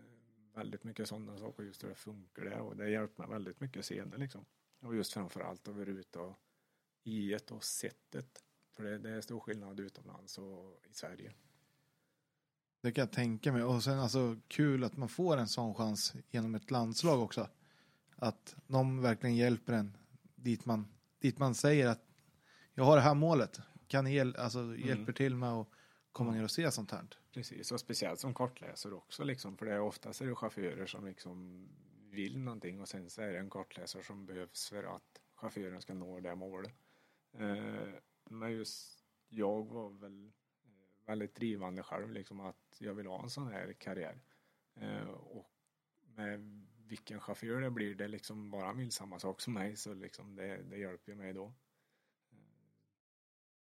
väldigt mycket sådana saker just hur det funkar där och det hjälpte mig väldigt mycket senare liksom. Och just framförallt att vara ute och i ett och sättet. För det, det är stor skillnad utomlands och i Sverige. Det kan jag tänka mig. Och sen alltså kul att man får en sån chans genom ett landslag också. Att någon verkligen hjälper en dit man, dit man säger att jag har det här målet. Kan ni hjäl- alltså, hjälper till med att komma ner och se sånt här. Precis, och speciellt som kartläsare också liksom. För det är oftast är det chaufförer som liksom vill någonting och sen så är det en kartläsare som behövs för att chauffören ska nå det målet. Eh, men just jag var väl eh, väldigt drivande själv liksom att jag vill ha en sån här karriär. Eh, och med vilken chaufför det blir, det liksom bara vill samma sak som mig så liksom det, det hjälper mig då.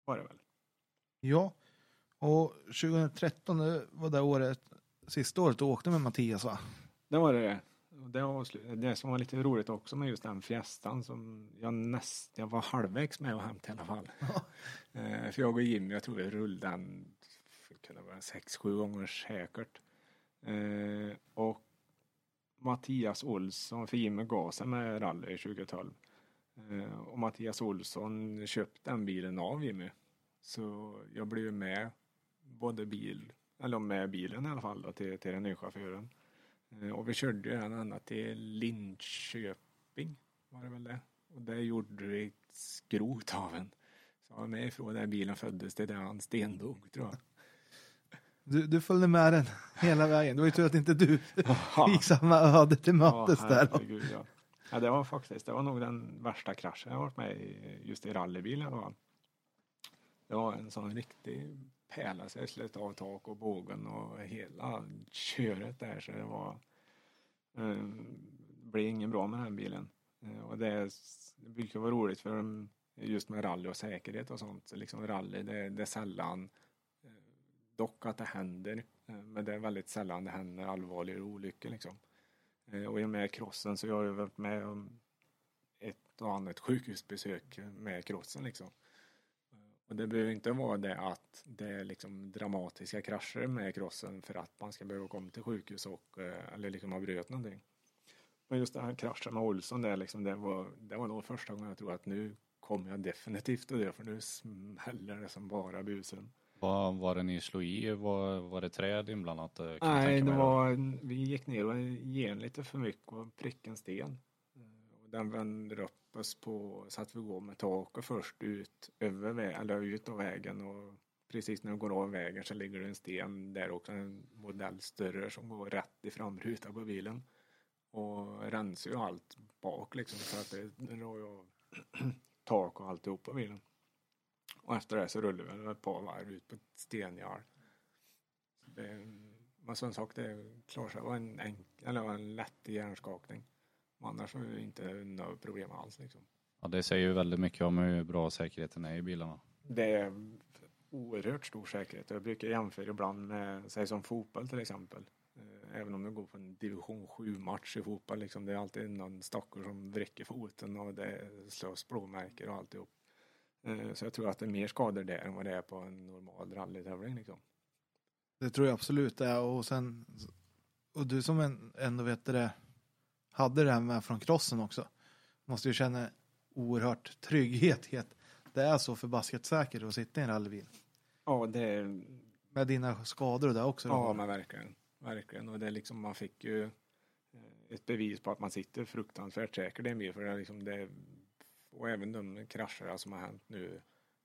Var det väl. Ja, och 2013 det var det året, sista året du åkte med Mattias va? Det var det. Det, avslut- det som var lite roligt också med just den fiestan som jag näst, jag var halvvägs med och hämtade i alla fall. Eh, för jag och Jimmy, jag tror vi rullade den, det kunde vara sex, sju gånger säkert. Eh, och Mattias Olsson, för Jimmy gav sig med rally 2012. Eh, och Mattias Olsson köpte den bilen av Jimmy. Så jag blev med både bil, eller med bilen i alla fall då, till, till den nya chauffören. Eh, Och vi körde den ända till Linköping, var det väl det? Och det gjorde vi ett skrot av en. Så jag var med ifrån där bilen föddes till där han stendog tror jag. Du, du följde med den hela vägen. Det var ju tur att inte du gick samma öde till mötes Ja, där. ja. ja, det var faktiskt, det var nog den värsta kraschen jag varit med i, just i rallybil i alla fall. Det var en sån riktig pärla så jag slet av tak och bågen och hela köret där så det var det blev ingen bra med den bilen. Eh, och det, det brukar vara roligt för dem, just med rally och säkerhet och sånt. Så liksom rally, det, det är sällan dock att det händer, eh, men det är väldigt sällan det händer allvarliga olyckor liksom. Eh, Och i och med crossen så jag har jag varit med om ett och annat sjukhusbesök med crossen liksom. Eh, Och det behöver inte vara det att det är liksom dramatiska krascher med crossen för att man ska behöva komma till sjukhus och eller liksom ha bröt någonting. Men just den här kraschen med Olsson där liksom, det var, det var nog första gången jag tror att nu kommer jag definitivt att dö för nu smäller det som bara busen. Vad var det ni slog i? Var, var det träd inblandat? kan Nej, det var, vi gick ner och gen lite för mycket och prickade en sten. Och den vände upp oss på så att vi går med taket först ut över eller ut av vägen och precis när du går av vägen så ligger det en sten där också, en modell större som går rätt i framrutan på bilen. Och rensar ju allt bak liksom så att det drar ju av tak och alltihop på bilen. Och efter det så rullar vi ett par varv ut på ett det, men som sagt, det klarar sig. Det var en, enk, eller en lätt hjärnskakning. Men annars var det inte några problem alls. Liksom. Ja, det säger ju väldigt mycket om hur bra säkerheten är i bilarna. Det är oerhört stor säkerhet. Jag brukar jämföra ibland med, säg som fotboll till exempel. Eh, Även om jag går på en division 7 match i fotboll, liksom, det är alltid någon stackare som vricker foten och det slås blåmärken och alltihop. Eh, Så jag tror att det är mer skador där än vad det är på en normal rallytävling. Liksom. Det tror jag absolut det är. Och sen, och du som en, ändå vet det, hade det här med från crossen också. Måste ju känna oerhört trygghet i att det är så förbaskat säkert att sitta i en rallybil. Ja, det är Med dina skador och det också. Ja, men verkligen. Verkligen. Och det är liksom, man fick ju eh, ett bevis på att man sitter fruktansvärt säkert i en bil. För det är liksom det, och även de krascher som har hänt nu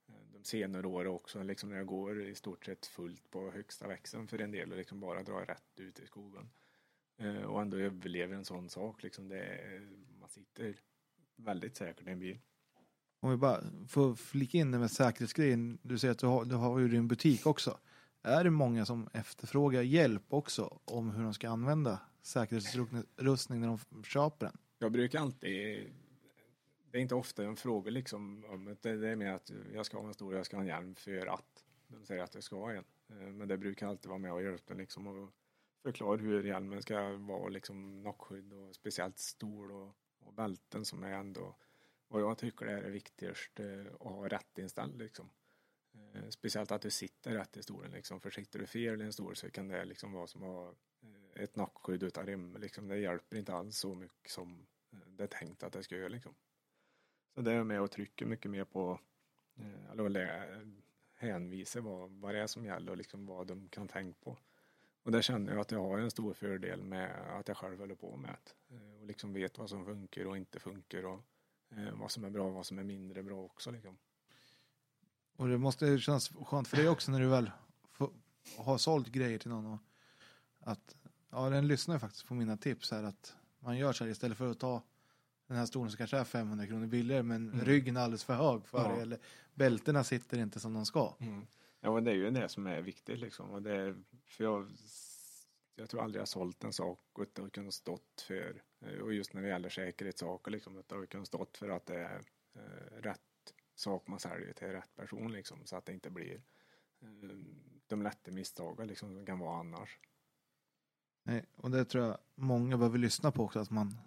eh, de senare åren också. Liksom när jag går i stort sett fullt på högsta växeln för en del och liksom bara drar rätt ut i skogen. Eh, Och ändå överlever en sån sak. Liksom det är, man sitter väldigt säkert i en bil. Om vi bara får flika in det med säkerhetsgrejen. Du säger att du har, du har ju din butik också. Är det många som efterfrågar hjälp också om hur de ska använda säkerhetsutrustning när de köper den? Jag brukar alltid det är inte ofta en fråga liksom om det, det är mer att jag ska ha en stor, jag ska ha en hjälm för att de säger att jag ska ha en. Eh, men det brukar alltid vara med och hjälpa liksom och förklara hur hjälmen ska vara liksom nackskydd och speciellt stol och, och bälten som är ändå vad jag tycker är det viktigaste att ha rätt inställd liksom. Eh, speciellt att du sitter rätt i stolen liksom. För sitter du fel i en stol så kan det liksom vara som att ha eh, ett nackskydd utan rem. Liksom. Det hjälper inte alls så mycket som det är tänkt att det ska göra liksom. Så det är med och trycker mycket mer på eh, eller hänvisar hänvisa vad, vad det är som gäller och liksom vad de kan tänka på. Och där känner jag att jag har en stor fördel med att jag själv håller på med det. Eh, och liksom vet vad som funkar och inte funkar och eh, vad som är bra och vad som är mindre bra också liksom. Och det måste kännas skönt för dig också när du väl får, har sålt grejer till någon. Och att, ja, den lyssnar faktiskt på mina tips här att man gör så här istället för att ta den här stolen som kanske är 500 kronor billigare men Mm. ryggen är alldeles för hög för Ja. det eller bältena sitter inte som de ska. Mm. Ja, men det är ju det som är viktigt liksom. Och det är, för jag, jag tror aldrig jag har sålt en sak utan att kunna stått för, eh, och just när det gäller säkerhetssaker liksom, att kunna stått för att det är eh, rätt sak man säljer till rätt person liksom, så att det inte blir eh, de lätta misstagen liksom som kan vara annars. Nej, och det tror jag många behöver lyssna på också, att man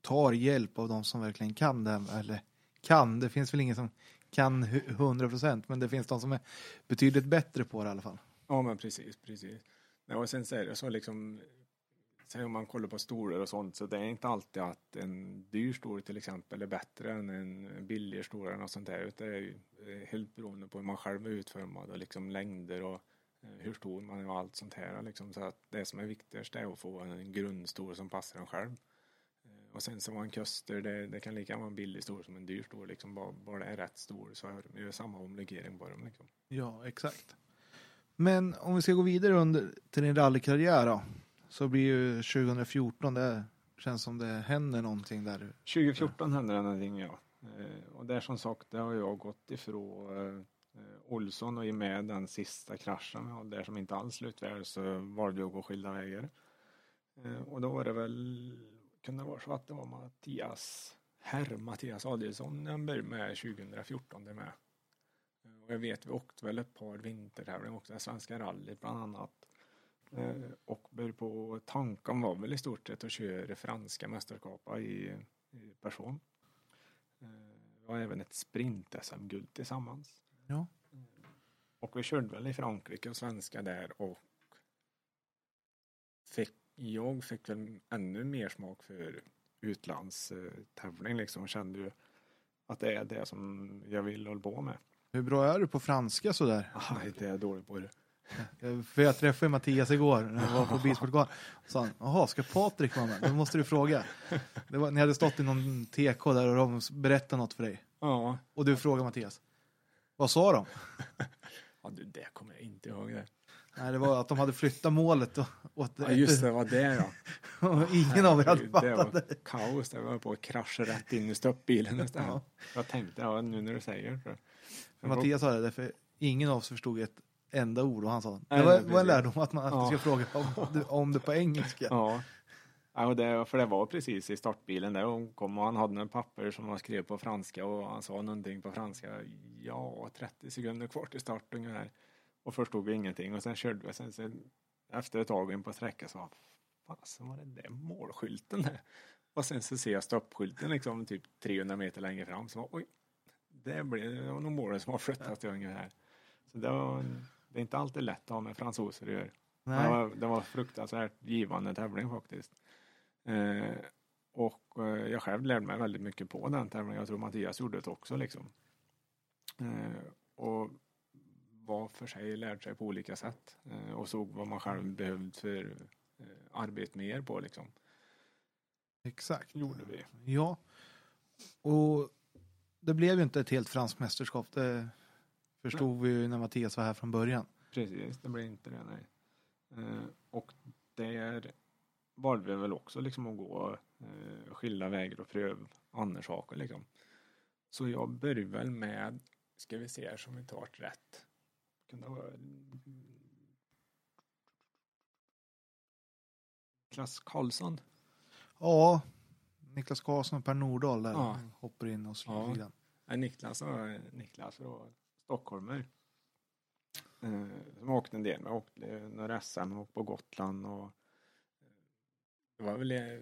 tar hjälp av de som verkligen kan det. här, Eller kan, det finns väl ingen som kan 100 procent, men det finns de som är betydligt bättre på det i alla fall. Ja men precis, precis. Ja, och sen så är det så liksom, sen om man kollar på stolar och sånt så det är inte alltid att en dyr stol till exempel är bättre än en billig stol eller något sånt där. Utan det är ju eh, helt beroende på hur man själv är utformad och liksom längder och eh, hur stor man är och allt sånt här liksom. Så att det som är viktigast är att få en grundstol som passar en själv. Eh, Och sen så var en kuster, det, det kan lika gärna vara en billig stol som en dyr stol liksom. Bara, bara det är rätt stol så är det ju samma omlegering på dem liksom. Ja, exakt. Men om vi ska gå vidare under till din rallykarriär då, så blir ju 2014, det känns som det händer någonting där. 2014 hände det någonting ja. Eh, Och där som sagt, det har jag gått ifrån eh, Olsson och i med den sista kraschen och där som inte alls slutväl så valde jag att gå skilda vägar. Eh, Och då var det väl, kunde vara så att det var Mattias, herr Mattias Adielsson jag började med 2014 det med. Eh, Och jag vet vi åkte väl ett par vintertävlingar också, Svenska rallyt bland annat. Eh, Och började på tanken var väl i stort sett att köra franska mästerskapet i, i person. Eh, Vi har även ett sprint-SM-guld tillsammans. Ja. Eh, Och vi körde väl i Frankrike och svenska där och fick, jag fick väl ännu mer smak för utlandstävling liksom och kände ju att det är det som jag vill hålla på med. Hur bra är du på franska sådär? Nej, det är jag dålig på det. För jag träffade Mattias igår när jag var på Bilsportgalan. Sa han, jaha, ska Patrik vara med? Då måste du fråga. Det var, ni hade stått i någon TK där och de berättade något för dig. Ja, Och du frågade Mattias. Vad sa de? ja du, det kommer jag inte ihåg det. Nej, det var att de hade flyttat målet och, åt Ja, just det, var det ja. och ingen av er hade Det fattat var det. kaos, det var på att krascha rätt in i stoppbilen nästan. Ja. Jag tänkte, ja nu när du säger det. Mattias sa det, därför ingen av oss förstod ett enda ord och han sa det var, var en lärdom att man Ja. ska fråga om, det- om det på engelska. Ja. Ja, det, för det var precis i startbilen där hon kom och han hade några papper som han skrev på franska och han sa någonting på franska. Ja, 30 sekunder kvar till start ungefär. Och förstod vi ingenting och sen körde vi. Sen, sen efter ett tag in på sträckan så fasen var det där målskylten där? Och sen så ser jag stoppskylten liksom typ 300 meter längre fram. Så oj, det blir det var nog målet som har flyttat sig ungefär. Så det var, det är inte alltid lätt att ha med fransoser att göra. Det var, det var fruktansvärt givande tävling faktiskt. Eh, och eh, jag själv lärde mig väldigt mycket på den tävlingen. Jag tror Mattias gjorde det också liksom. Eh, och var för sig lärde sig på olika sätt. Eh, och såg vad man själv behövde för eh, arbete mer på liksom. Exakt. Gjorde vi. Ja. Och det blev ju inte ett helt franskt mästerskap. Det förstod vi ju när Mattias var här från början. Precis, det blev inte det nej. Eh, och där valde vi väl också liksom att gå skilda vägar och pröva andra saker liksom. Så jag började väl med, ska vi se här som vi tar rätt. Kan det vara Niklas Karlsson? Ja, Niklas Karlsson och Per Nordahl där Ja. hoppar in och slår Ja. Nej, Niklas Niklas och stockholmare. Eh, som åkte en del med. Åkte några SM och på Gotland och eh, det var väl eh,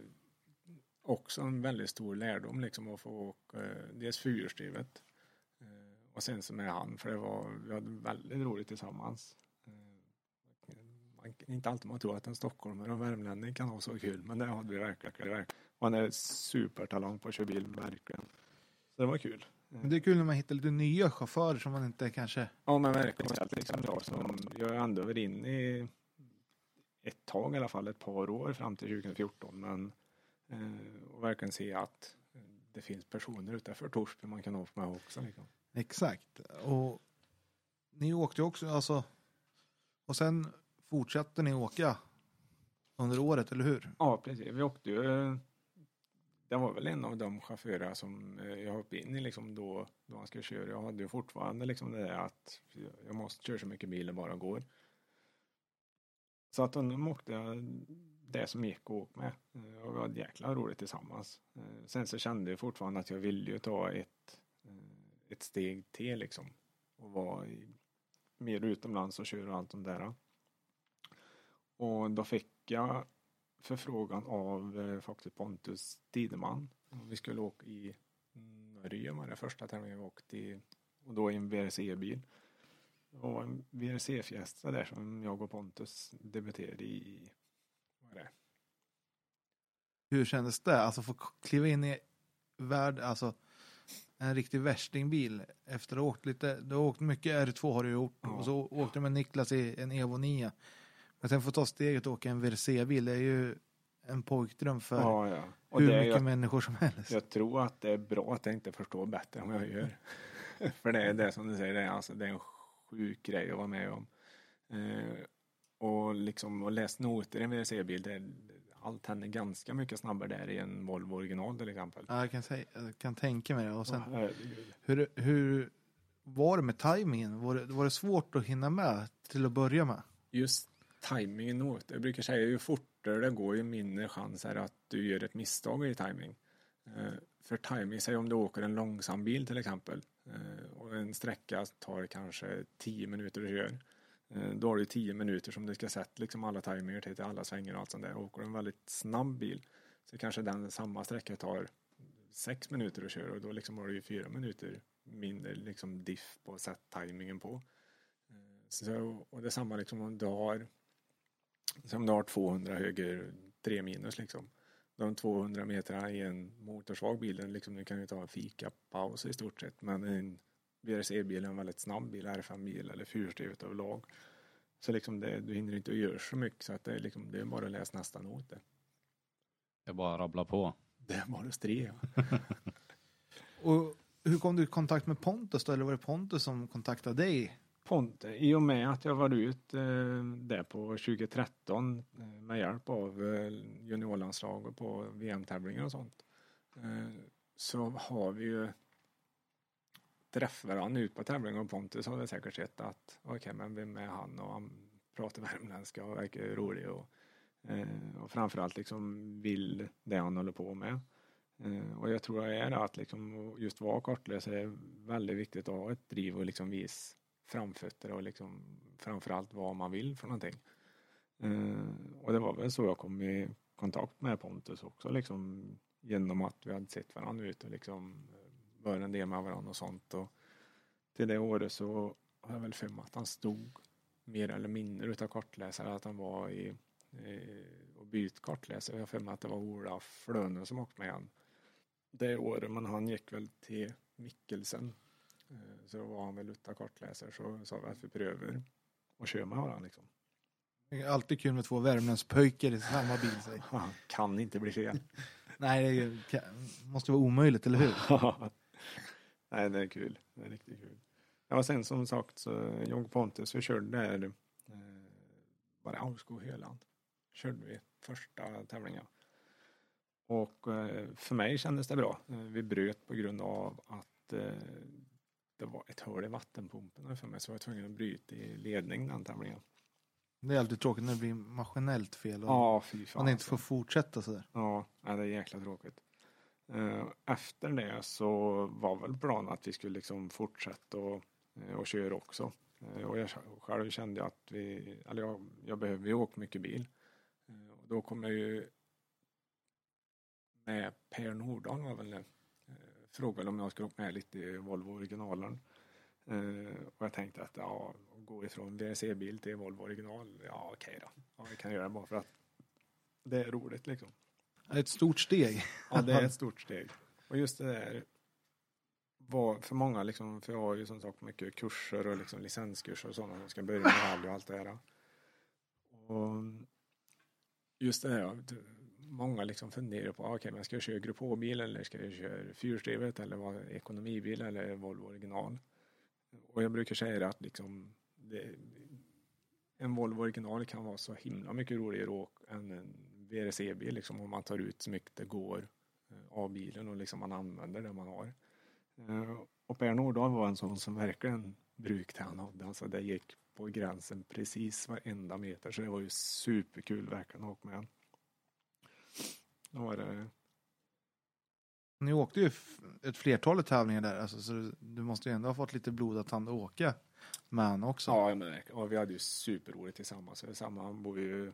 också en väldigt stor lärdom liksom att få åka eh, dels fyrhjulsdrivet eh, och sen så med han för det var, vi hade väldigt roligt tillsammans. Eh, man, inte alltid man tror att en stockholmare och värmlänning kan ha så kul men det hade vi verkligen. han är supertalang på att köra bil, verkligen. Så det var kul. Men det är kul när man hittar lite nya chaufförer som man inte kanske... Ja men verkligen. Speciellt liksom jag som, jag är ändå varit inne i ett tag i alla fall, ett par år fram till 2014 men eh, och verkligen se att det finns personer utanför Torsby man kan åka med också. Liksom. Exakt. Och ni åkte ju också, alltså... Och sen fortsatte ni åka under året, eller hur? Ja precis, vi åkte ju det var väl en av de chaufförer som eh, jag hoppade in i liksom då, då han skulle köra. Jag hade ju fortfarande liksom det där att jag måste köra så mycket bil det bara går. Så att de åkte det som gick att åka med. Eh, och vi hade jäkla roligt tillsammans. Eh, sen så kände jag fortfarande att jag ville ju ta ett, ett steg till liksom. Och vara i, mer utomlands och köra allt de där. Och då fick jag förfrågan av eh, faktiskt Pontus Tideman. Vi skulle åka i Norge var det första tävlingen vi åkte i och då i en VRC-bil. Det var en VRC-fiesta där som jag och Pontus debuterade i. Vad det? Hur kändes det? Alltså få kliva in i värld, alltså en riktig värstingbil efter att ha åkt lite, du har åkt mycket R2 har du gjort Ja. och så åkte du med Niklas i en Evo 9. Men sen få ta steget och åka en VRC-bil, det är ju en pojkdröm för Ja, ja. Hur mycket jag, människor som helst. jag tror att det är bra att jag inte förstår bättre än vad jag gör. För det är det som du säger, det är, alltså, det är en sjuk grej att vara med om. Eh, och liksom att läsa noter i en VRC-bil, det allt händer ganska mycket snabbare där i en Volvo original till exempel. Ja, jag kan, säga, jag kan tänka mig det. Och sen, herregud. hur, hur var det med tajmingen? Var det, var det svårt att hinna med till att börja med? Just timingen åt. Jag brukar säga ju fortare det går ju mindre chans är att du gör ett misstag i timing. Eh, för timing, säg om du åker en långsam bil till exempel eh, och en sträcka tar kanske 10 minuter att köra. Eh, då har du tio minuter som du ska sätta liksom alla timer till, till alla svängar och allt sånt där. Åker du en väldigt snabb bil så kanske den samma sträcka tar sex minuter att köra och då liksom har du ju fyra minuter mindre liksom diff på att sätta timingen på. Eh, så, och det är samma liksom om du har som du har 200 höger 3 minus liksom. De 200 meterna i en motorsvag bil, liksom, du kan ju ta en fikapaus i stort sett. Men en VRC-bil är en väldigt snabb bil, R5-bil eller fyrhjulsdrivet överlag. Så liksom det, du hinner inte att göra så mycket så att det är, liksom, det är bara att läsa nästa not. Det. Det är bara att rabbla på. det är bara att stria. Och hur kom du i kontakt med Pontus då? Eller var det Pontus som kontaktade dig? Ponte, i och med att jag var ut eh, där på 2013 eh, med hjälp av eh, juniorlandslag och på VM-tävlingar och sånt. Eh, så har vi ju träffar han ut på tävlingar och Pontus har väl säkert sett att okej men vem är han och han pratar värmländska och verkar rolig och, eh, och framförallt liksom vill det han håller på med. Eh, och jag tror det är det att liksom just vara kartläsare är väldigt viktigt att ha ett driv och liksom visa framfötter och liksom framförallt vad man vill för någonting. Eh, och det var väl så jag kom i kontakt med Pontus också liksom genom att vi hade sett varandra ute och liksom var en del med varandra och sånt. Och till det året så har jag väl för mig att han stod mer eller mindre utav kartläsare, att han var i eh, och bytt kartläsare. Jag har för mig att det var Ola Flöne som åkte med han det året, men han gick väl till Mikkelsen. Eh, Så då var han väl utav kartläsare så sa vi att vi prövar och kör med varandra liksom. Alltid kul med två Värmlandspöjker i samma bil. Han kan inte bli fel. Nej, det måste vara omöjligt, eller hur? Nej, det är kul. Det är riktigt kul. Ja, sen som sagt så jag och Pontus vi körde där eh, var det Aurskog-Höland. Körde vi första tävlingen. Och eh, för mig kändes det bra. Eh, vi bröt på grund av att eh, det var ett hål i vattenpumpen för mig så jag var tvungen att bryta i ledning den tävlingen. Det är alltid tråkigt när det blir maskinellt fel och Ja, fan. man inte alltså. får fortsätta sådär. Ja, det är jäkla tråkigt. Eh, efter det så var väl planen att vi skulle liksom fortsätta och, eh, och köra också. Eh, och jag själv kände att vi, eller jag, jag behöver ju åka mycket bil. Och då kom jag ju med Per Nordahl var väl det. Frågade om jag skulle åka med lite i Volvo originalen. Och jag tänkte att ja, gå ifrån VRC-bil till Volvo original, ja okej då. Ja, vi kan göra det bara för att det är roligt liksom. Ett stort steg. Ja, det är ett stort steg. Och just det där var för många liksom, för jag har ju som sagt mycket kurser och liksom licenskurser och sådana som ska börja med rally och allt det här. Och just det att många liksom funderar på, okej men ska jag köra Grupp H-bil eller ska jag köra fyrhjulsdrivet eller vad, ekonomibil eller Volvo original? Och jag brukar säga att liksom det, en Volvo original kan vara så himla mycket roligare att åka än en VRC-bil liksom om man tar ut så mycket det går eh, av bilen och liksom man använder det man har. Eh, och Per Nordahl var en sån som verkligen brukade han hade. Alltså det gick på gränsen precis varenda meter så det var ju superkul verkligen att åka med. Då var det Ni åkte ju ett flertal tävlingar där, alltså, så du- måste ju ändå ha fått lite blodad tand att åka med han också. Ja, men och vi hade ju superroligt tillsammans. Samma, han bor ju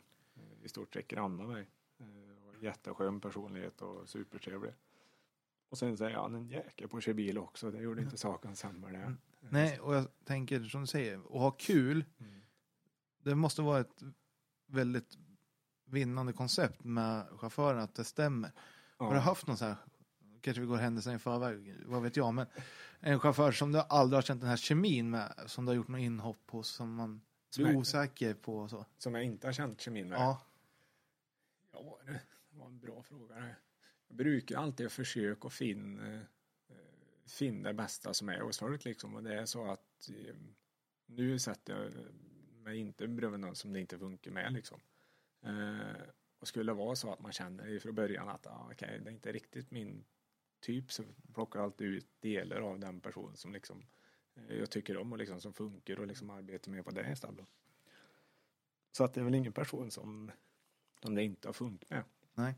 i stort sett grannar mig. Eh, Jätteskön personlighet och supertrevlig. Och sen är han en jäkel på att köra bil också. Det gjorde inte saken sämre det. Nej, och jag tänker som du säger, att ha kul, Mm. det måste vara ett väldigt vinnande koncept med chauffören, att det stämmer. Ja. Har du haft någon så här, kanske vi går händelsen i förväg, vad vet jag, men en chaufför som du aldrig har känt den här kemin med, som du har gjort något inhopp hos, som man Som blir är- osäker på och så. Som jag inte har känt kemin med. Ja, Ja, det var en bra fråga. Jag brukar alltid försöka att finna, eh, finna det bästa som är hos folk liksom. Och det är så att eh, nu sätter jag mig inte bredvid någon som det inte funkar med liksom. Eh, och skulle det vara så att man känner från början att ah, okej, det är inte riktigt min typ så plockar jag alltid ut delar av den person som liksom jag tycker om och liksom som funkar och liksom arbetar med på det istället. Så att det är väl ingen person som som det inte har funkat med. nej.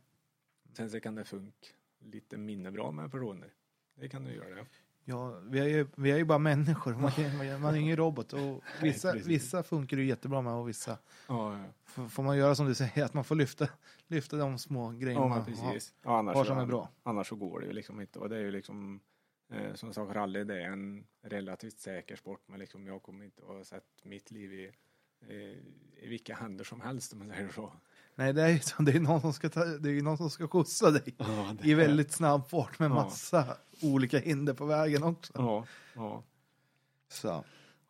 Sen så kan det funka lite mindre bra med personer. Det kan du göra. Ja, vi är ju, vi är ju bara människor, man, kan- man är ingen robot. Och vissa, precis. vissa funkar ju jättebra med och vissa Ja, ja. får man göra som du säger, att man får lyfta, lyfta de små grejerna ja man men har. precis. Ja, annars, har som är bra. annars så går det ju liksom inte. Och det är ju liksom eh, som sagt rally det är en relativt säker sport men liksom jag kommer inte att sett mitt liv i, eh, i vilka händer som helst om man säger så. Nej, det är ju så, det är någon som ska, ta, det är någon som ska skjutsa dig Ja, i väldigt snabb fart med Ja. massa olika hinder på vägen också. Ja, ja. Så.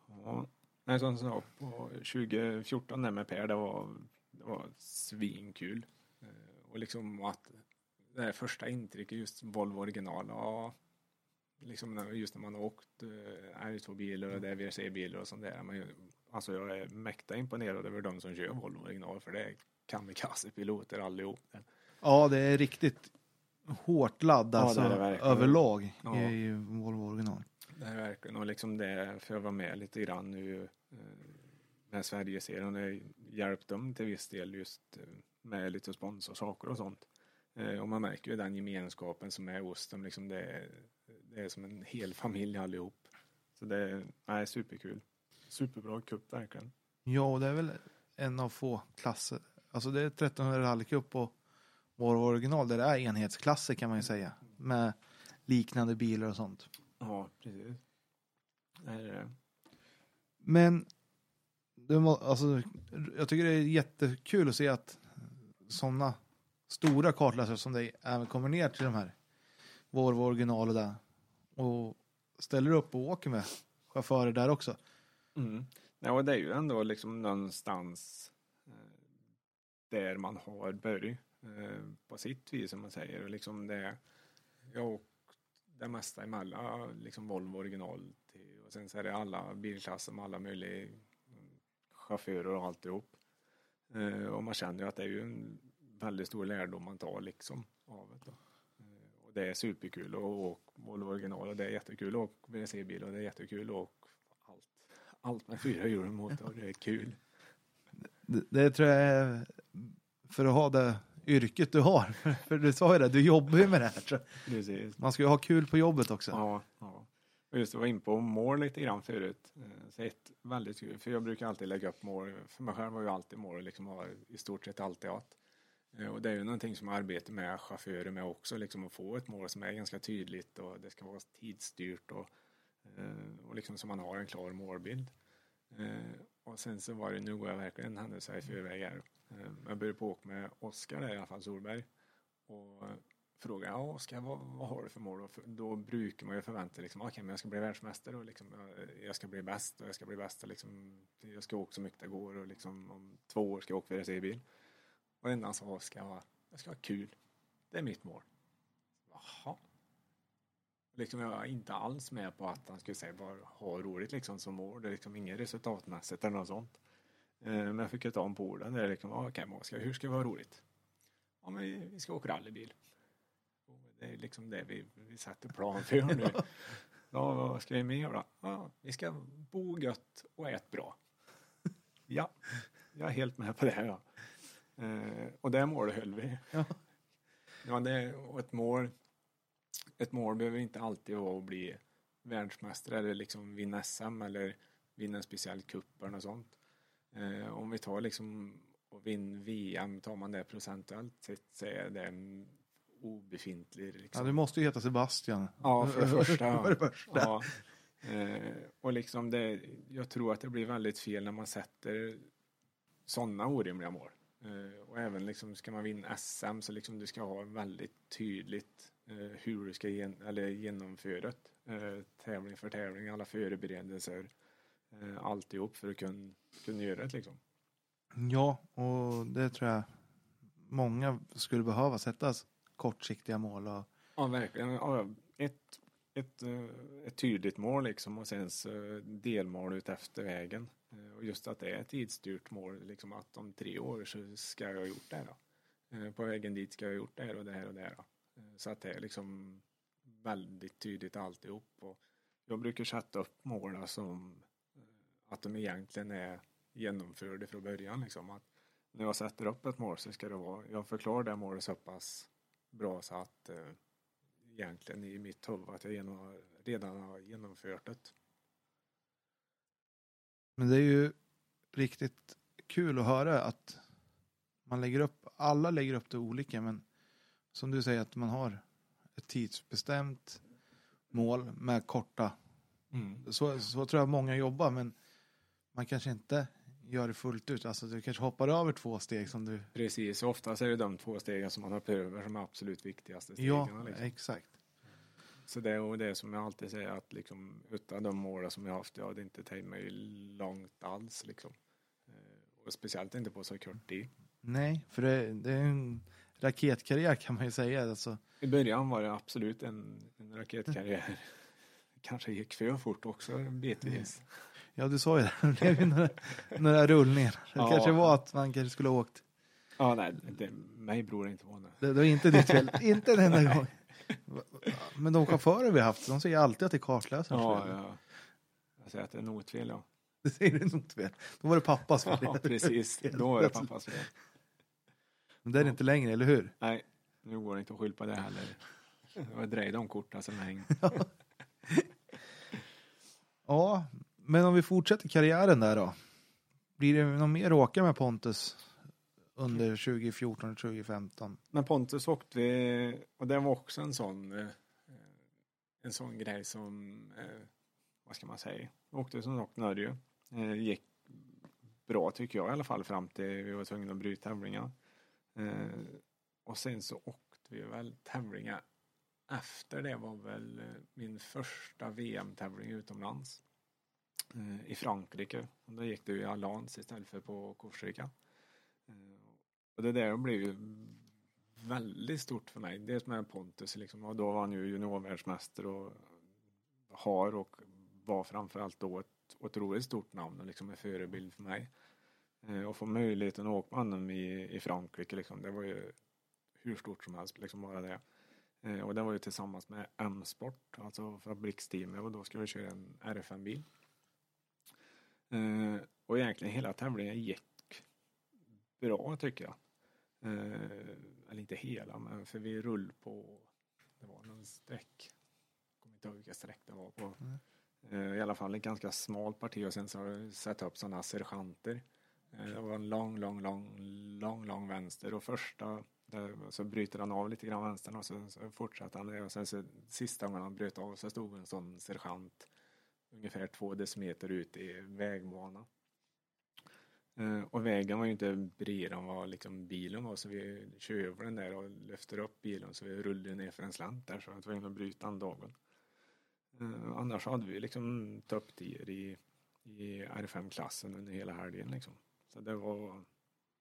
Ja. Nej, som sa på 2014 där med Per, det var, det var svinkul. Eh, Och liksom att det här första intrycket, just Volvo original, ja, liksom just när man har åkt eh, R2-bilar och det är VRC-bilar och sånt där. Men, alltså jag är mäkta imponerad över de som kör Volvo original för det är kamikaze-piloter allihop. Ja, det är riktigt hårt ladd Ja, det är alltså, det överlag Ja. i Volvo original. Det är verkligen och liksom det för jag var med lite grann nu eh, med Sverigeserien och det hjälpt dem till viss del just eh, med lite sponsorsaker och sånt. Och man märker ju den gemenskapen som är hos dem liksom det det är som en hel familj allihop. Så det är, nej, superkul. Superbra cup verkligen. Ja, och det är väl en av få klasser. Alltså det är 1300 rallycup och Volvo original där det är enhetsklasser kan man ju säga. Med liknande bilar och sånt. Ja, precis. Det är det. Men det må, alltså, jag tycker det är jättekul att se att sådana stora kartläsare som dig även kommer ner till de här Volvo original och där och ställer upp och åker med chaufförer där också. Mm. Ja, och det är ju ändå liksom någonstans eh, där man har börjat eh, på sitt vis som man säger. Och liksom det, jag har åkt det mesta emellan liksom Volvo original till, och sen så är det alla bilklasser med alla möjliga mm, chaufförer och alltihop. Eh, och man känner ju att det är ju en väldigt stor lärdom man tar liksom av det. Och det är superkul att åka Volvo original och det är jättekul att åka WRC-bil och det är jättekul att åka allt. Allt med fyra hjul och motor, det är kul. Det, det tror jag är för att ha det yrket du har. För du sa ju det, du jobbar ju med det här. Precis. man ska ju ha kul på jobbet också. Ja, ja. Och just att vara in på mål lite grann förut. Eh, Så ett väldigt kul, för jag brukar alltid lägga upp mål. För mig själv var ju alltid mål liksom i stort sett alltid haft. Eh, och det är ju någonting som jag arbetar med chaufförer med också, liksom att få ett mål som är ganska tydligt och det ska vara tidsstyrt och, eh, och liksom så man har en klar målbild. Eh, och sen så var det, nu går jag verkligen händelserna i förväg här. Jag började på åka med Oskar där i alla fall, Solberg. Och frågade ja Oskar, vad, vad har du för mål? Och för, då brukar man ju förvänta sig, liksom, okej, men jag ska bli världsmästare och liksom, jag- jag ska bli bäst och jag ska bli bäst och liksom, jag ska åka så mycket det går och liksom, om två år ska jag åka VRC-bil. Och det enda han sa Oskar var, jag ska ha kul. Det är mitt mål. Jaha. Liksom jag är inte alls med på att han skulle säga bara ha roligt liksom som mål. Det är liksom inget resultatmässigt eller något sånt. Eh, Men jag fick ju ta honom på orden. Det är liksom, "Ja, okej men Oskar, hur ska vi ha roligt? Ja men vi- ska åka rallybil. Det är liksom det vi, vi sätter plan för nu. Ja, vad ska vi mer göra? Ja, vi ska bo gött och ät bra. Ja, jag är helt med på det. Ja. Eh, och det målet höll vi. Ja. Ja, det är och ett mål. Ett mål behöver inte alltid vara att bli världsmästare eller liksom vinna SM eller vinna en speciell cup eller något sånt. Eh, om vi tar liksom och vinner VM, tar man det procentuellt sett så är det en obefintlig Ja, liksom. du måste ju heta Sebastian. Ja, för det första. För det första. Ja. Eh, och liksom det, jag tror att det blir väldigt fel när man sätter sådana orimliga mål. Eh, och även liksom ska man vinna SM så liksom du ska ha väldigt tydligt eh, hur du ska gen, eller genomföra det. Eh, tävling för tävling, alla förberedelser, alltihop för att kunna, kunna göra det liksom. Ja, och det tror jag många skulle behöva sätta kortsiktiga mål. Och, Ja, verkligen. Ja, ett, ett, ett tydligt mål liksom och sen delmål ut efter vägen. Eh, och just att det är ett tidsstyrt mål, liksom att om tre år så ska jag ha gjort det här. Då. Eh, på vägen dit ska jag ha gjort det här och det här och det här. Då. Eh, så att det är liksom väldigt tydligt alltihop. Och jag brukar sätta upp mål som att de egentligen är genomförda från början. Liksom. Att när jag sätter upp ett mål så ska det vara, jag förklarar det målet så pass bra så att eh, egentligen i mitt huvud att jag genom, redan har genomfört det men det är ju riktigt kul att höra att man lägger upp, alla lägger upp det olika, men som du säger att man har ett tidsbestämt mål med korta. Så, så tror jag många jobbar, men man kanske inte gör det fullt ut. Alltså du kanske hoppar över två steg som du... Precis, oftast är det de två stegen som man hoppar över som är absolut viktigaste stegen. Ja, liksom. exakt. Så det är det som jag alltid säger att liksom utan de målen som jag haft, jag hade inte tagit mig långt alls liksom. Eh, Och speciellt inte på så kort tid. Nej, för det, det är en raketkarriär kan man ju säga. Alltså, I början var det absolut en, en raketkarriär. Kanske gick för fort också bitvis. ja, du sa ju det. Det blev ju några, några rullningar. Det Ja. kanske var att man kanske skulle ha åkt. Ja, nej, det, mig beror det inte på nu. Det, det var inte ditt fel. inte en enda gång. Men de chaufförer vi haft, de säger alltid att det är kartläsarens Ja, ja. Jag säger att det är notfel, ja. Det säger du nog fel. Då var det pappas fel. Ja, precis. Då är det pappas fel. Men det är det inte längre, eller hur? Nej, nu går det inte att skylla på det heller. Det var drej de korten som hängde. Ja, men om vi fortsätter karriären där då. Blir det någon mer åka med Pontus under 2014 och 2015? Men Pontus åkte vi, och det var också en sån, eh, en sån grej som, eh, vad ska man säga, vi åkte som sagt Norge. Eh, gick bra tycker jag i alla fall fram till vi var tvungna att bryta tävlingar. Och sen så åkte vi väl tävlingar efter det var väl min första VM-tävling utomlands. I Frankrike. Och då gick det ju i Alans istället för på Korsika. Och det där blev ju väldigt stort för mig. Dels med Pontus liksom, och då var han ju juniorvärldsmästare och har och var framförallt då ett otroligt stort namn och liksom en förebild för mig. Eh, och få möjligheten att åka med honom i, i Frankrike liksom, det var ju hur stort som helst liksom bara det. Eh, och det var ju tillsammans med M-sport, alltså fabriksteamet och då skulle vi köra en RFM-bil. Eh, och egentligen hela tävlingen gick bra tycker jag. Eh, eller inte hela, men för vi rull på, det var någon streck. Jag kommer inte ihåg vilka streck det var på. Eh, I alla fall ett ganska smalt parti och sen så har vi satt upp sådana sergeanter. Eh, det var en lång, lång, lång, lång, lång vänster och första så bryter han av lite grann vänstern och så, så fortsätter han och sen så sista gången han bröt av så stod en sån sergeant ungefär två decimeter ut i vägbana. Eh, och vägen var ju inte bredare än vad liksom bilen var så vi kör över den där och lyfter upp bilen så vi rullade ner för en slant där så jag var tvungen att bryta den dagen. Eh, annars hade vi liksom topptior i, i R5-klassen under hela helgen liksom. Så det var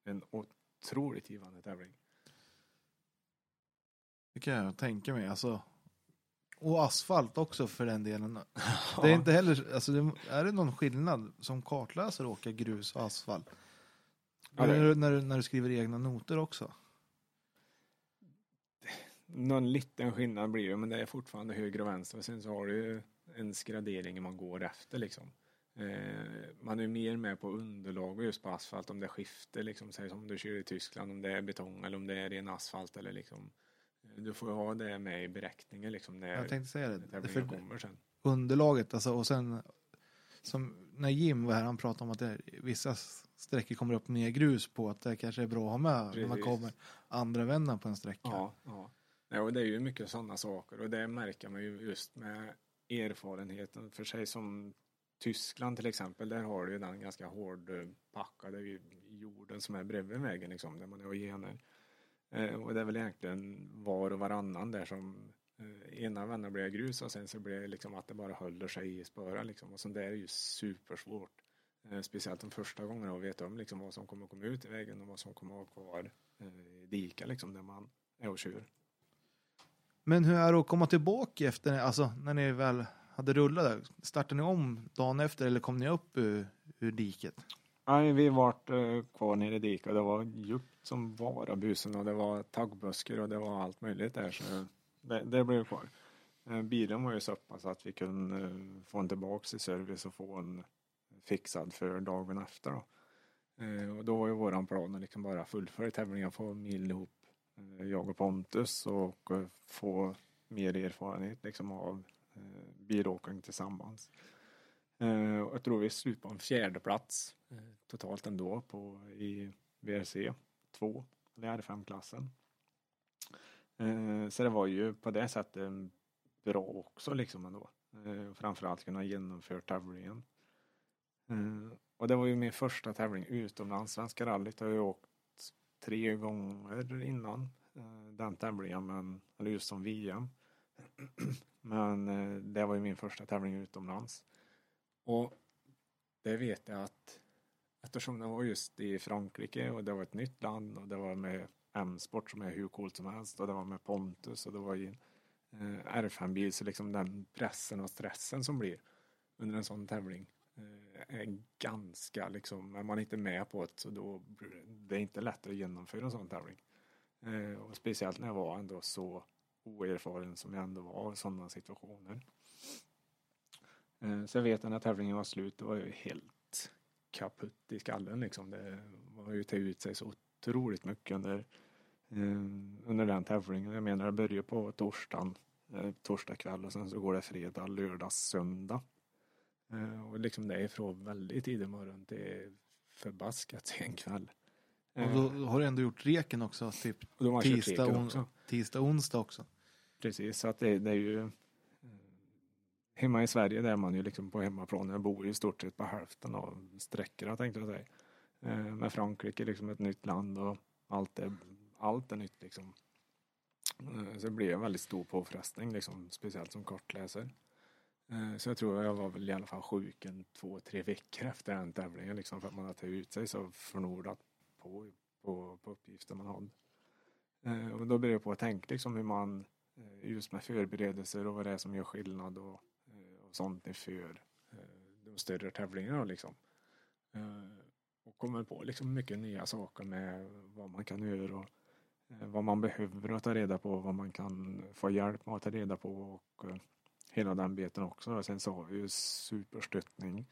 en otroligt givande tävling. Det kan jag tänka mig. Alltså, och asfalt också för den delen. Det är inte heller, alltså, det, är det någon skillnad som kartläsare åka grus och asfalt? Ja, det- när, du, när, du, när du skriver egna noter också? någon liten skillnad blir det, men det är fortfarande höger och vänster. Och sen så har du ju en skradering man går efter liksom. Eh, man är mer med på underlag och just på asfalt, om det skifter liksom, säg som du kör i Tyskland, om det är betong eller om det är ren asfalt eller liksom. Du får ju ha det med i beräkningen liksom när Jag tänkte säga det. tävlingen För kommer sen. underlaget, alltså, och sen som när Jim var här, han pratade om att det, vissa sträckor kommer upp mer grus på att det kanske är bra att ha med när man Precis. kommer andra vändan på en sträcka. Ja, ja. ja och det är ju mycket sådana saker och det märker man ju just med erfarenheten för sig som Tyskland till exempel, där har du ju den ganska hårdpackade jorden som är bredvid vägen liksom, där man har gener. Eh, och det är väl egentligen var och varannan där som eh, ena vändan blir grus och sen så blir det liksom att det bara håller sig i spöra liksom. Och sånt där är ju supersvårt. Eh, speciellt de första gångerna att veta om liksom vad som kommer komma ut i vägen och vad som kommer att vara kvar eh, i diket liksom där man är och kör. Men hur är det att komma tillbaka efter, alltså när ni väl hade rullat? Startade ni om dagen efter eller kom ni upp ur, ur diket? Nej, vi vart eh, kvar nere i diket och det var djupt som bara busen och det var taggbuskar och det var allt möjligt där så det, det blev kvar. Eh, bilen var ju så pass att vi kunde eh, få den tillbaks i service och få den fixad för dagen efter då. Och då var ju våran plan att liksom bara fullfölja tävlingen, få mil ihop jag och Pontus och få mer erfarenhet liksom av bilåkning tillsammans. Eh, jag tror vi slutade på en fjärde plats eh, totalt ändå på, i VRC 2, eller R5-klassen. Eh, så det var ju på det sättet bra också liksom ändå. Framförallt kunna genomföra tävlingen. Och det var ju min första tävling utomlands. Svenska rallyt har jag åkt tre gånger innan den tävlingen, men, eller just som VM. Men det var ju min första tävling utomlands. Och det vet jag att eftersom det var just i Frankrike och det var ett nytt land och det var med M-sport som är hur coolt som helst och det var med Pontus och det var i en eh, R5-bil så liksom den pressen och stressen som blir under en sån tävling eh, är ganska liksom, är man inte med på det så då blir det är inte lätt att genomföra en sån tävling. Eh, och speciellt när jag var ändå så oerfaren som jag ändå var i sådana situationer. Eh, Så jag vet att när tävlingen var slut, då var jag helt kaputt i skallen liksom. Det var ju ta ut sig så otroligt mycket under, eh, under den tävlingen. Jag menar, det börjar på torsdagen, eh, torsdag kväll och sen så går det fredag, lördag, söndag. Och liksom det är från väldigt tidig morgon till förbaskat sen kväll. Och då har du ändå gjort reken också, typ tisdag, on- också. tisdag, onsdag också. Precis, så att det, det är ju Hemma i Sverige där är man ju liksom på hemmaplan. Jag bor i stort sett på hälften av sträckorna tänkte jag säga. Eh, Frankrike liksom ett nytt land och allt är, allt är nytt liksom. Eh, Så det blir en väldigt stor påfrestning liksom, speciellt som kortläsare. Eh, Så jag tror jag var väl i alla fall sjuk en två, tre veckor efter den tävlingen liksom för att man har tagit ut sig så förnordat på, på, på uppgifter man hade. Eh, och då började jag på att tänka liksom hur man eh, just med förberedelser och vad det är som gör skillnad och sånt inför eh, de större tävlingarna liksom. Eh, och kommer på liksom mycket nya saker med vad man kan göra och eh, vad man behöver att ta reda på, vad man kan få hjälp med att ta reda på och hela den biten också. Sen så har vi ju superstöttning.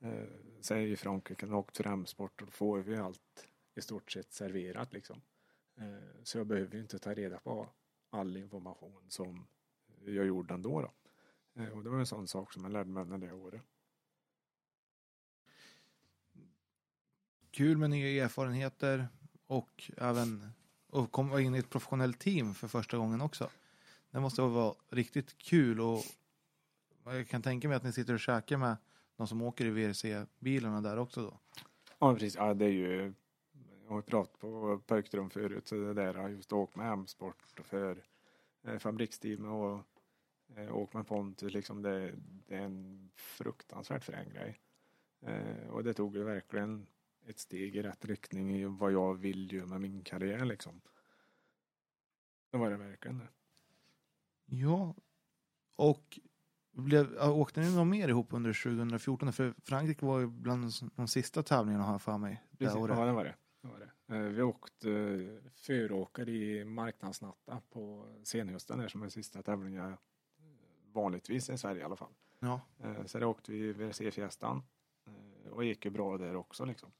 Säger Säg i Frankrike, och åkt framsport då får vi allt i stort sett serverat liksom. Så jag behöver ju inte ta reda på all information som jag gjorde ändå. Då. Eh, Och det var en sån sak som jag lärde mig under det året. Kul med nya erfarenheter och även att komma in i ett professionellt team för första gången också. Det måste vara riktigt kul och jag kan tänka mig att ni sitter och käkar med de som åker i VRC-bilarna där också då. Ja precis, ja, det är ju jag har pratat på pojkrum förut så det där just åkt med M-sport för eh, fabriksteam och eh, åkt med Pontus liksom det, det är en fruktansvärt frän grej. Eh, och det tog ju verkligen ett steg i rätt riktning i vad jag vill göra med min karriär liksom. Det var det verkligen det. Ja, och blev, åkte ni något mer ihop under 2014? För Frankrike var ju bland de sista tävlingarna har jag för mig. Det Precis, året. ja det var det. det, var det. Eh, Vi åkte föråker i marknadsnatta på senhösten där som är sista tävlingen vanligtvis i Sverige i alla fall. Ja. Eh, Så där åkte vi VRC-fjästan eh, och gick ju bra där också liksom.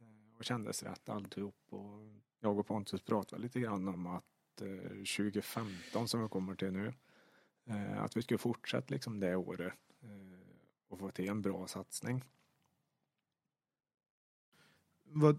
Eh, Och kändes rätt alltihop och jag och Pontus pratade lite grann om att eh, 2015 som vi kommer till nu att vi skulle fortsätta liksom det året och få till en bra satsning. Vad,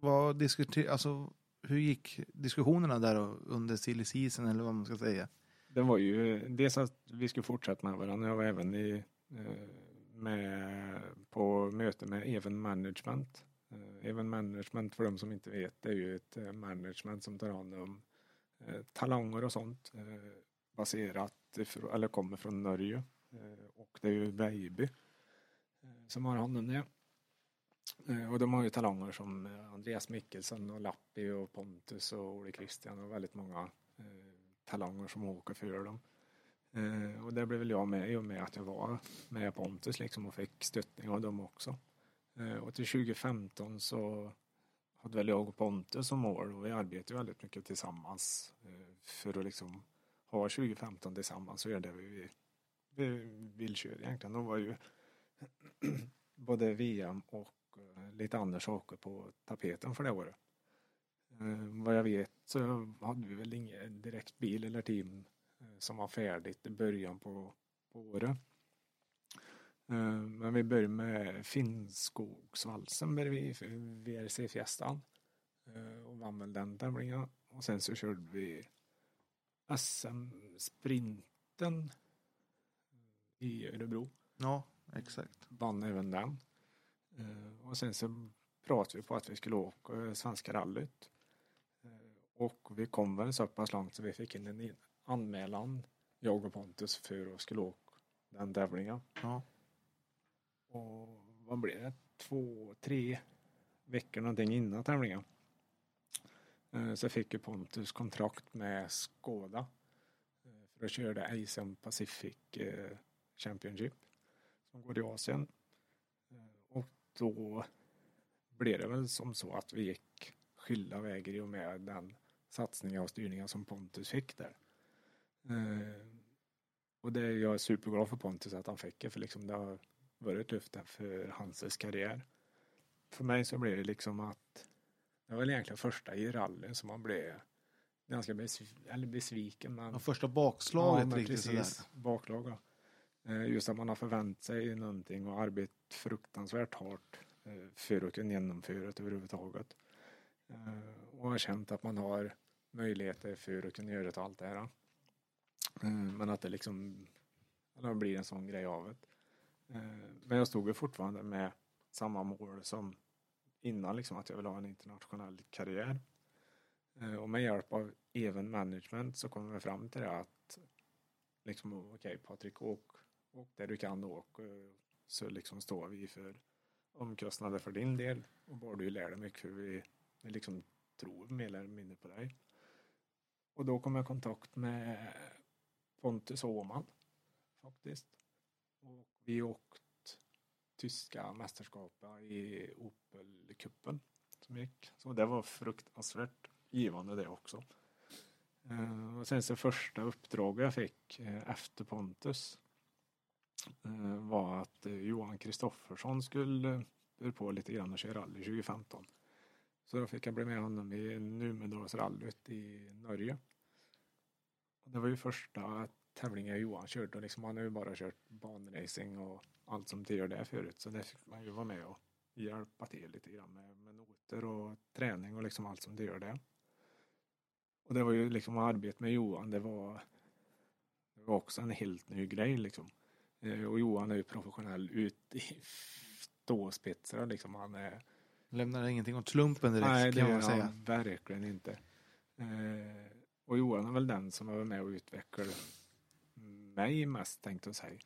vad diskuter, alltså, hur gick diskussionerna där under silly season eller vad man ska säga? Det var ju dels att vi skulle fortsätta med varandra. Jag var även i, eh, med, på möte med Even Management. Eh, Even Management för de som inte vet det är ju ett eh, management som tar hand om talanger och sånt baserat eller kommer från Norge. Och det är ju Veiby som har hand om det. Och de har ju talanger som Andreas Mikkelsen och Lappi och Pontus och Ole Christian och väldigt många talanger som åker för dem. Eh, och det blev väl jag med i och med att jag var med Pontus liksom och fick stöttning av dem också. Eh, och till 2015 så hade väl jag och Pontus som mål och vi arbetade väldigt mycket tillsammans eh, för att liksom ha 2015 tillsammans och göra det vi, vi vill köra egentligen. Då var ju både VM och eh, lite andra saker på tapeten för det året. Eh, vad jag vet så hade vi väl ingen direkt bil eller team eh, som var färdigt i början på, på året. Eh, men vi började med Finnskogsvalsen började vi för VRC-fjästan eh, och vann väl den tävlingen. Och sen så körde vi SM-sprinten i Örebro Ja, exakt. vann även den. Och sen så pratade vi på att vi skulle åka Svenska rallyt. Och vi kom väl så pass långt så vi fick in en anmälan, jag och Pontus, för att skulle åka den tävlingen. Ja. Och vad blev det? Två, tre veckor någonting innan tävlingen. Eh, Så fick ju Pontus kontrakt med Skoda eh, för att köra det Asian Pacific eh, Championship som går i Asien. Och då blev det väl som så att vi gick skilda vägar i och med den satsningen och styrningen som Pontus fick där. Eh, Och det är jag superglad för Pontus att han fick det för liksom det har varit ett lyft där för hans karriär. För mig så blev det liksom att det var väl egentligen första i rallyn som man blev ganska besv- eller besviken. Men Och första bakslaget men riktigt sådär. Baklag, ja. Eh, Just att man har förväntat sig någonting och arbetat fruktansvärt hårt eh, för att kunna genomföra det överhuvudtaget. Och har känt att man har möjligheter för att kunna göra det allt det här. Eh, men att det liksom det blir en sån grej av det. Eh, men jag stod ju fortfarande med samma mål som innan, liksom att jag vill ha en internationell karriär. Eh, och med hjälp av Even Management så kom vi fram till det att liksom okej Patrik åk, åk där du kan åk så liksom står vi för omkostnader för din del och bara du lär dig mycket för vi, vi liksom tror mer eller mindre på dig. Och då kom jag i kontakt med Pontus Åhman faktiskt. Och vi åkte tyska mästerskapet i Opel-cupen som gick. Så det var fruktansvärt givande det också. Eh, och sen så första uppdraget jag fick eh, efter Pontus eh, var att eh, Johan Kristoffersson skulle på lite grann och köra rally 2015. Så då fick jag bli med honom i Numedalsrallyt i Norge. Och det var ju första tävlingen Johan körde och liksom han har ju bara kört banracing och allt som tillhör det förut så det fick man ju vara med och hjälpa till lite grann med, med noter och träning och liksom allt som tillhör det. Och det var ju liksom arbete med Johan, det var, det var också en helt ny grej liksom. Eh, och Johan är ju professionell ut i ståspetsar liksom. Han är, Lämnar ingenting åt slumpen direkt nej, kan man säga. han verkligen inte. Eh, och Johan är väl den som har varit med och utvecklat mig mest tänkte jag säga.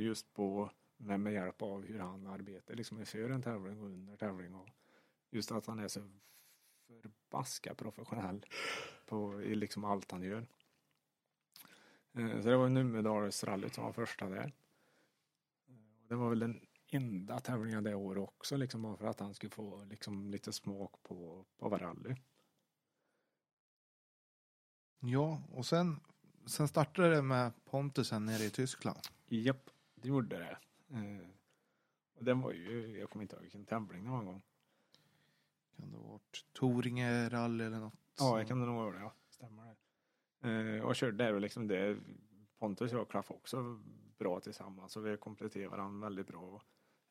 Just på med, med hjälp av hur han arbetar liksom inför en tävling och under tävling och just att han är så förbaskat professionell på i liksom allt han gör. Eh, Så det var Numedalsrallyt som var första där. Eh, och Det var väl den enda tävlingar det året också liksom bara för att han skulle få liksom lite smak på, på vad rally. Ja, och sen, sen startade det med Pontusen nere i Tyskland. Japp, det gjorde det. Eh, och den var ju, jag kommer inte ihåg vilken tävling det var en gång. Kan det ha varit Toringe rally eller något? Ja, jag kan det nog vara det, ja. Stämmer det. Eh, och körde där och liksom det, Pontus och jag klaffade också bra tillsammans och vi kompletterade varandra väldigt bra.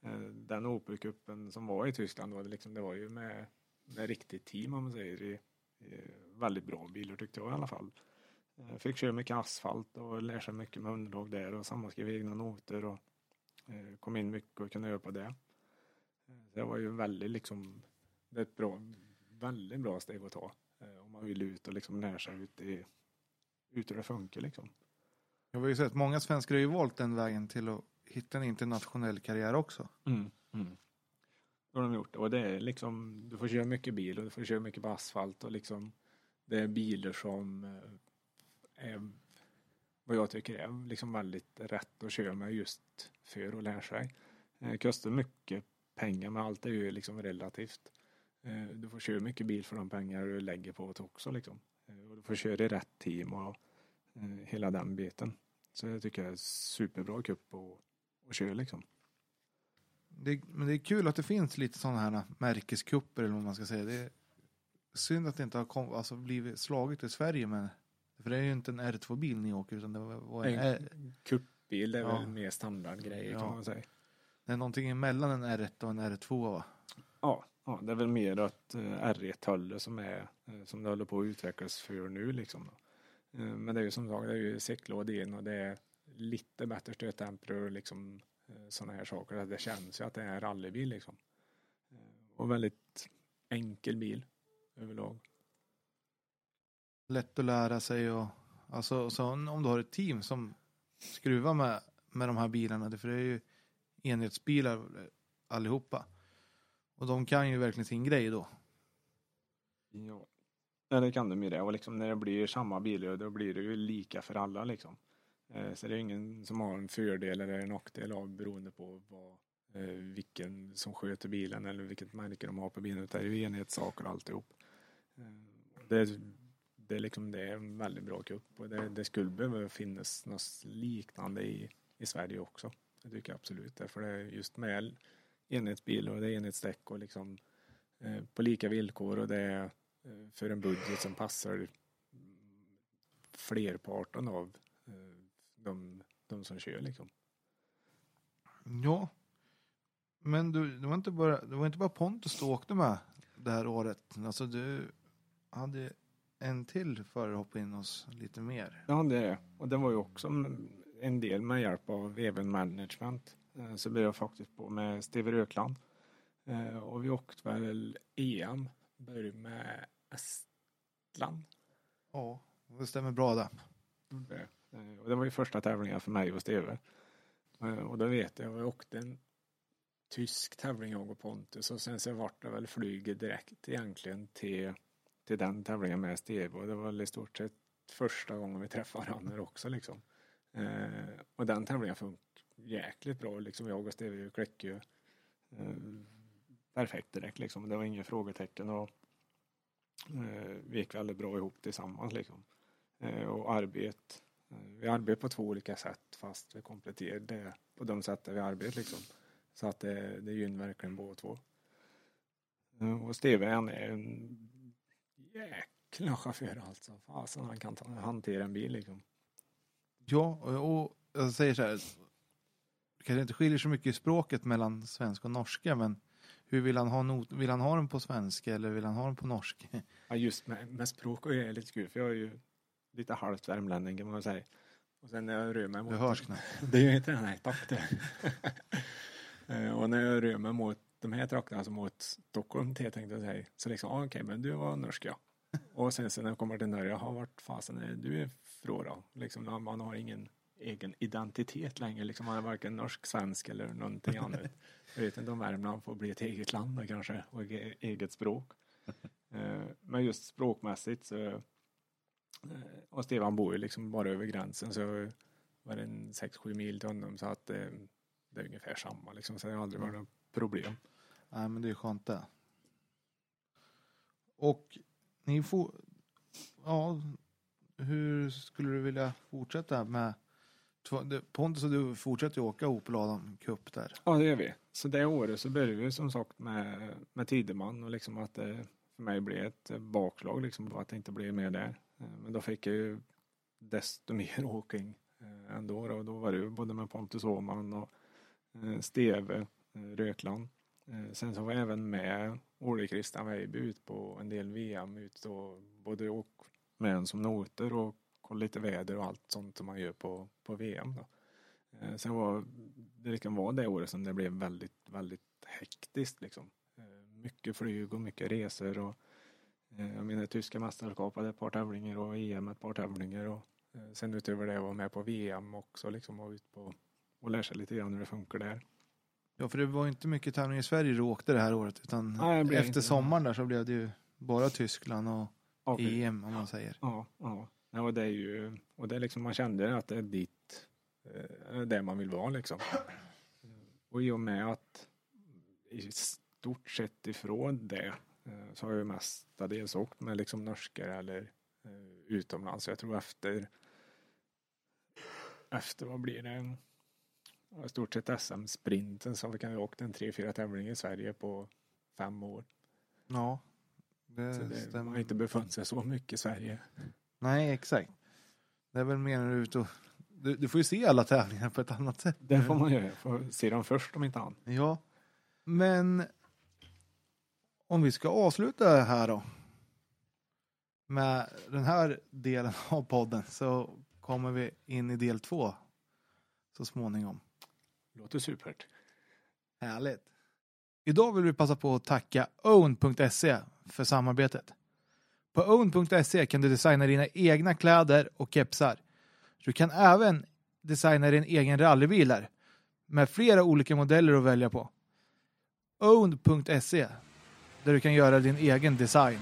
Eh, den Opel-cupen som var i Tyskland då, det, liksom, det var ju med, med riktigt team om man säger. I, i väldigt bra bilar tyckte jag i alla fall. Jag fick köra mycket asfalt och lära sig mycket med underlag där och sammanskriva egna noter och eh, kom in mycket och kunde göra på det. Eh, det var ju väldigt liksom, det är ett bra, väldigt bra steg att ta eh, om man vill ut och liksom lära sig ut, i, ut hur det funkar liksom. Jag har ju sett många svenskar har ju valt den vägen till att hitta en internationell karriär också. Mm. Mm. Det har de gjort och det är liksom, du får köra mycket bil och du får köra mycket på asfalt och liksom det är bilar som eh, är vad jag tycker är liksom väldigt rätt att köra med just för att lära sig. Det kostar mycket pengar men allt är ju liksom relativt. Eh, du får köra mycket bil för de pengar du lägger på det också liksom. Och du får köra i rätt team och hela den biten. Så jag tycker det är superbra cup att, att köra liksom. Det, men det är kul att det finns lite sådana här märkeskupper eller vad man ska säga. Det är synd att det inte har kom, alltså blivit slaget i Sverige men för det är ju inte en R2-bil ni åker utan det var en, En det är Ja. väl mer standardgrejer Ja. kan man säga. det är någonting emellan en R1 och en R2 va? Ja, ja, det är väl mer att eh, R1 håller som är eh, som det håller på att utvecklas för nu liksom. Då. Eh, Men det är ju som sagt, det är ju säcklåd in och det är lite bättre stötdämpare och liksom sådana här saker. Det känns ju att det är en rallybil liksom. Eh, Och väldigt enkel bil överlag. Lätt att lära sig och alltså så om du har ett team som skruvar med, med de här bilarna, det- för det är ju enhetsbilar eh, allihopa. Och de kan ju verkligen sin grej då. Ja. ja, det kan de ju det. Och liksom när det blir samma bilar då blir det ju lika för alla liksom. Eh, så det är ingen som har en fördel eller en nackdel av beroende på vad, eh, vilken som sköter bilen eller vilket märke de har på bilen. Utan det är ju enhetssaker alltihop. Eh, det, är- det, är liksom, det är en väldigt bra cup och det, det skulle behöva finnas något liknande i, i Sverige också. Det tycker jag absolut. Därför det är just med enhetsbil och det är enhetsdäck och liksom eh, på lika villkor och det är eh, för en budget som passar flerparten av eh, de, de som kör liksom. Ja. Men du, det var inte bara, det var inte bara Pontus du åkte med det här året. Alltså du hade en till före hoppa in oss lite mer. Ja, det är det. Och det var ju också en del med hjälp av Even Management. Eh, Så blev jag faktiskt på med Steve Rökland. Eh, Och vi åkte väl EM, började med Estland. Ja, det stämmer bra det. Eh, och det var ju första tävlingen för mig och Steve. Eh, och då vet jag, jag åkte en tysk tävling jag och Pontus och sen så vart det väl flyget direkt egentligen till, till den tävlingen med Steve och det var väl i stort sett första gången vi träffade varandra också liksom. Eh, och den tävlingen funkade jäkligt bra liksom. Jag och Steve klickade ju eh, perfekt direkt liksom. Det var inga frågetecken och eh, vi gick väldigt bra ihop tillsammans liksom. Eh, och arbetet vi arbetar på två olika sätt fast vi kompletterar det på de sätten vi arbetar liksom. Så att det, det gynnar verkligen båda två. Eh, och Steve han är en jäkla chaufför alltså. Fasen han kan hantera en bil liksom. Ja, och, jag säger så här. Det kanske inte skiljer så mycket i språket mellan svenska och norska, men hur vill han ha not? Vill han ha den på svenska eller vill han ha den på norska? Ja, just med, med språk och det är lite kul för jag är ju lite halvt värmlänning kan man säga. Och sen när jag rör mig mot... Det hörs knappt. Det gör inte det, nej tack och när jag rör mig mot de här trakterna, alltså mot Stockholm till tänkte jag säga. Så liksom, ah, okej men du var norsk ja. Och sen så när jag kommer till Norge, har vart fasen är du är från då? Liksom, man har ingen egen identitet längre. Liksom, man är varken norsk, svensk eller någonting annat. Jag vet inte om Värmland får bli ett eget land då, kanske och eget språk. Eh, Men just språkmässigt så och Stefan bor ju liksom bara över gränsen så var det en 6-7 mil till honom så att eh, det är ungefär samma liksom, så det har aldrig varit något problem. Nej, men det är skönt det. Och ni får... Ja, hur skulle du vilja fortsätta med... det- Pontus och du fortsätter ju åka Opel Adam Cup där. Ja, det gör vi. Så det året så började vi som sagt med, med Tideman och liksom att det för mig blev ett bakslag liksom att det inte blev mer där. Eh, men då fick jag ju desto mer åking eh, ändå då. Då var det ju både med Pontus Åhman och eh, Steve Rökland. Sen så var jag även med Ole Christian Weiby ut på en del VM ut och både åk med en som noter och kolla lite väder och allt sånt som man gör på, på VM då. Sen var det liksom var det året som det blev väldigt, väldigt hektiskt liksom. Mycket flyg och mycket resor och jag menar tyska mästerskap hade ett par tävlingar och EM ett par tävlingar och eh, sen utöver det var med på VM också liksom och ut på och lära sig lite grann hur det funkar där. Ja, för det var inte mycket tävlingar i Sverige du åkte det här året. Utan Nej, det efter inte det. sommaren där så blev det ju bara Tyskland och för- EM om man säger. Ja, ja. ja och det är ju, och det är liksom, man kände att det är dit, eh, där man vill vara liksom. Och i och med att i stort sett ifrån det eh, så har jag mestadels åkt med liksom norskar eller eh, utomlands. Så jag tror efter, efter vad blir det? I stort sett SM-sprinten så vi kan ha åkt en tre, fyra tävlingar i Sverige på fem år. Ja, det, Så det, man stämmer. har inte befunnit sig så mycket i Sverige. Nej, exakt. Det är väl mer när du är ute och... Du, du får ju se alla tävlingar på ett annat sätt. Det får man göra. Får se dem först om inte annat. Ja, men om vi ska avsluta här då med den här delen av podden så kommer vi in i del två så småningom. Låter supert. Härligt. Idag vill vi passa på att tacka own.se för samarbetet. På own.se kan du designa dina egna kläder och kepsar. Du kan även designa din egen rallybil med flera olika modeller att välja på. own.se där du kan göra din egen design.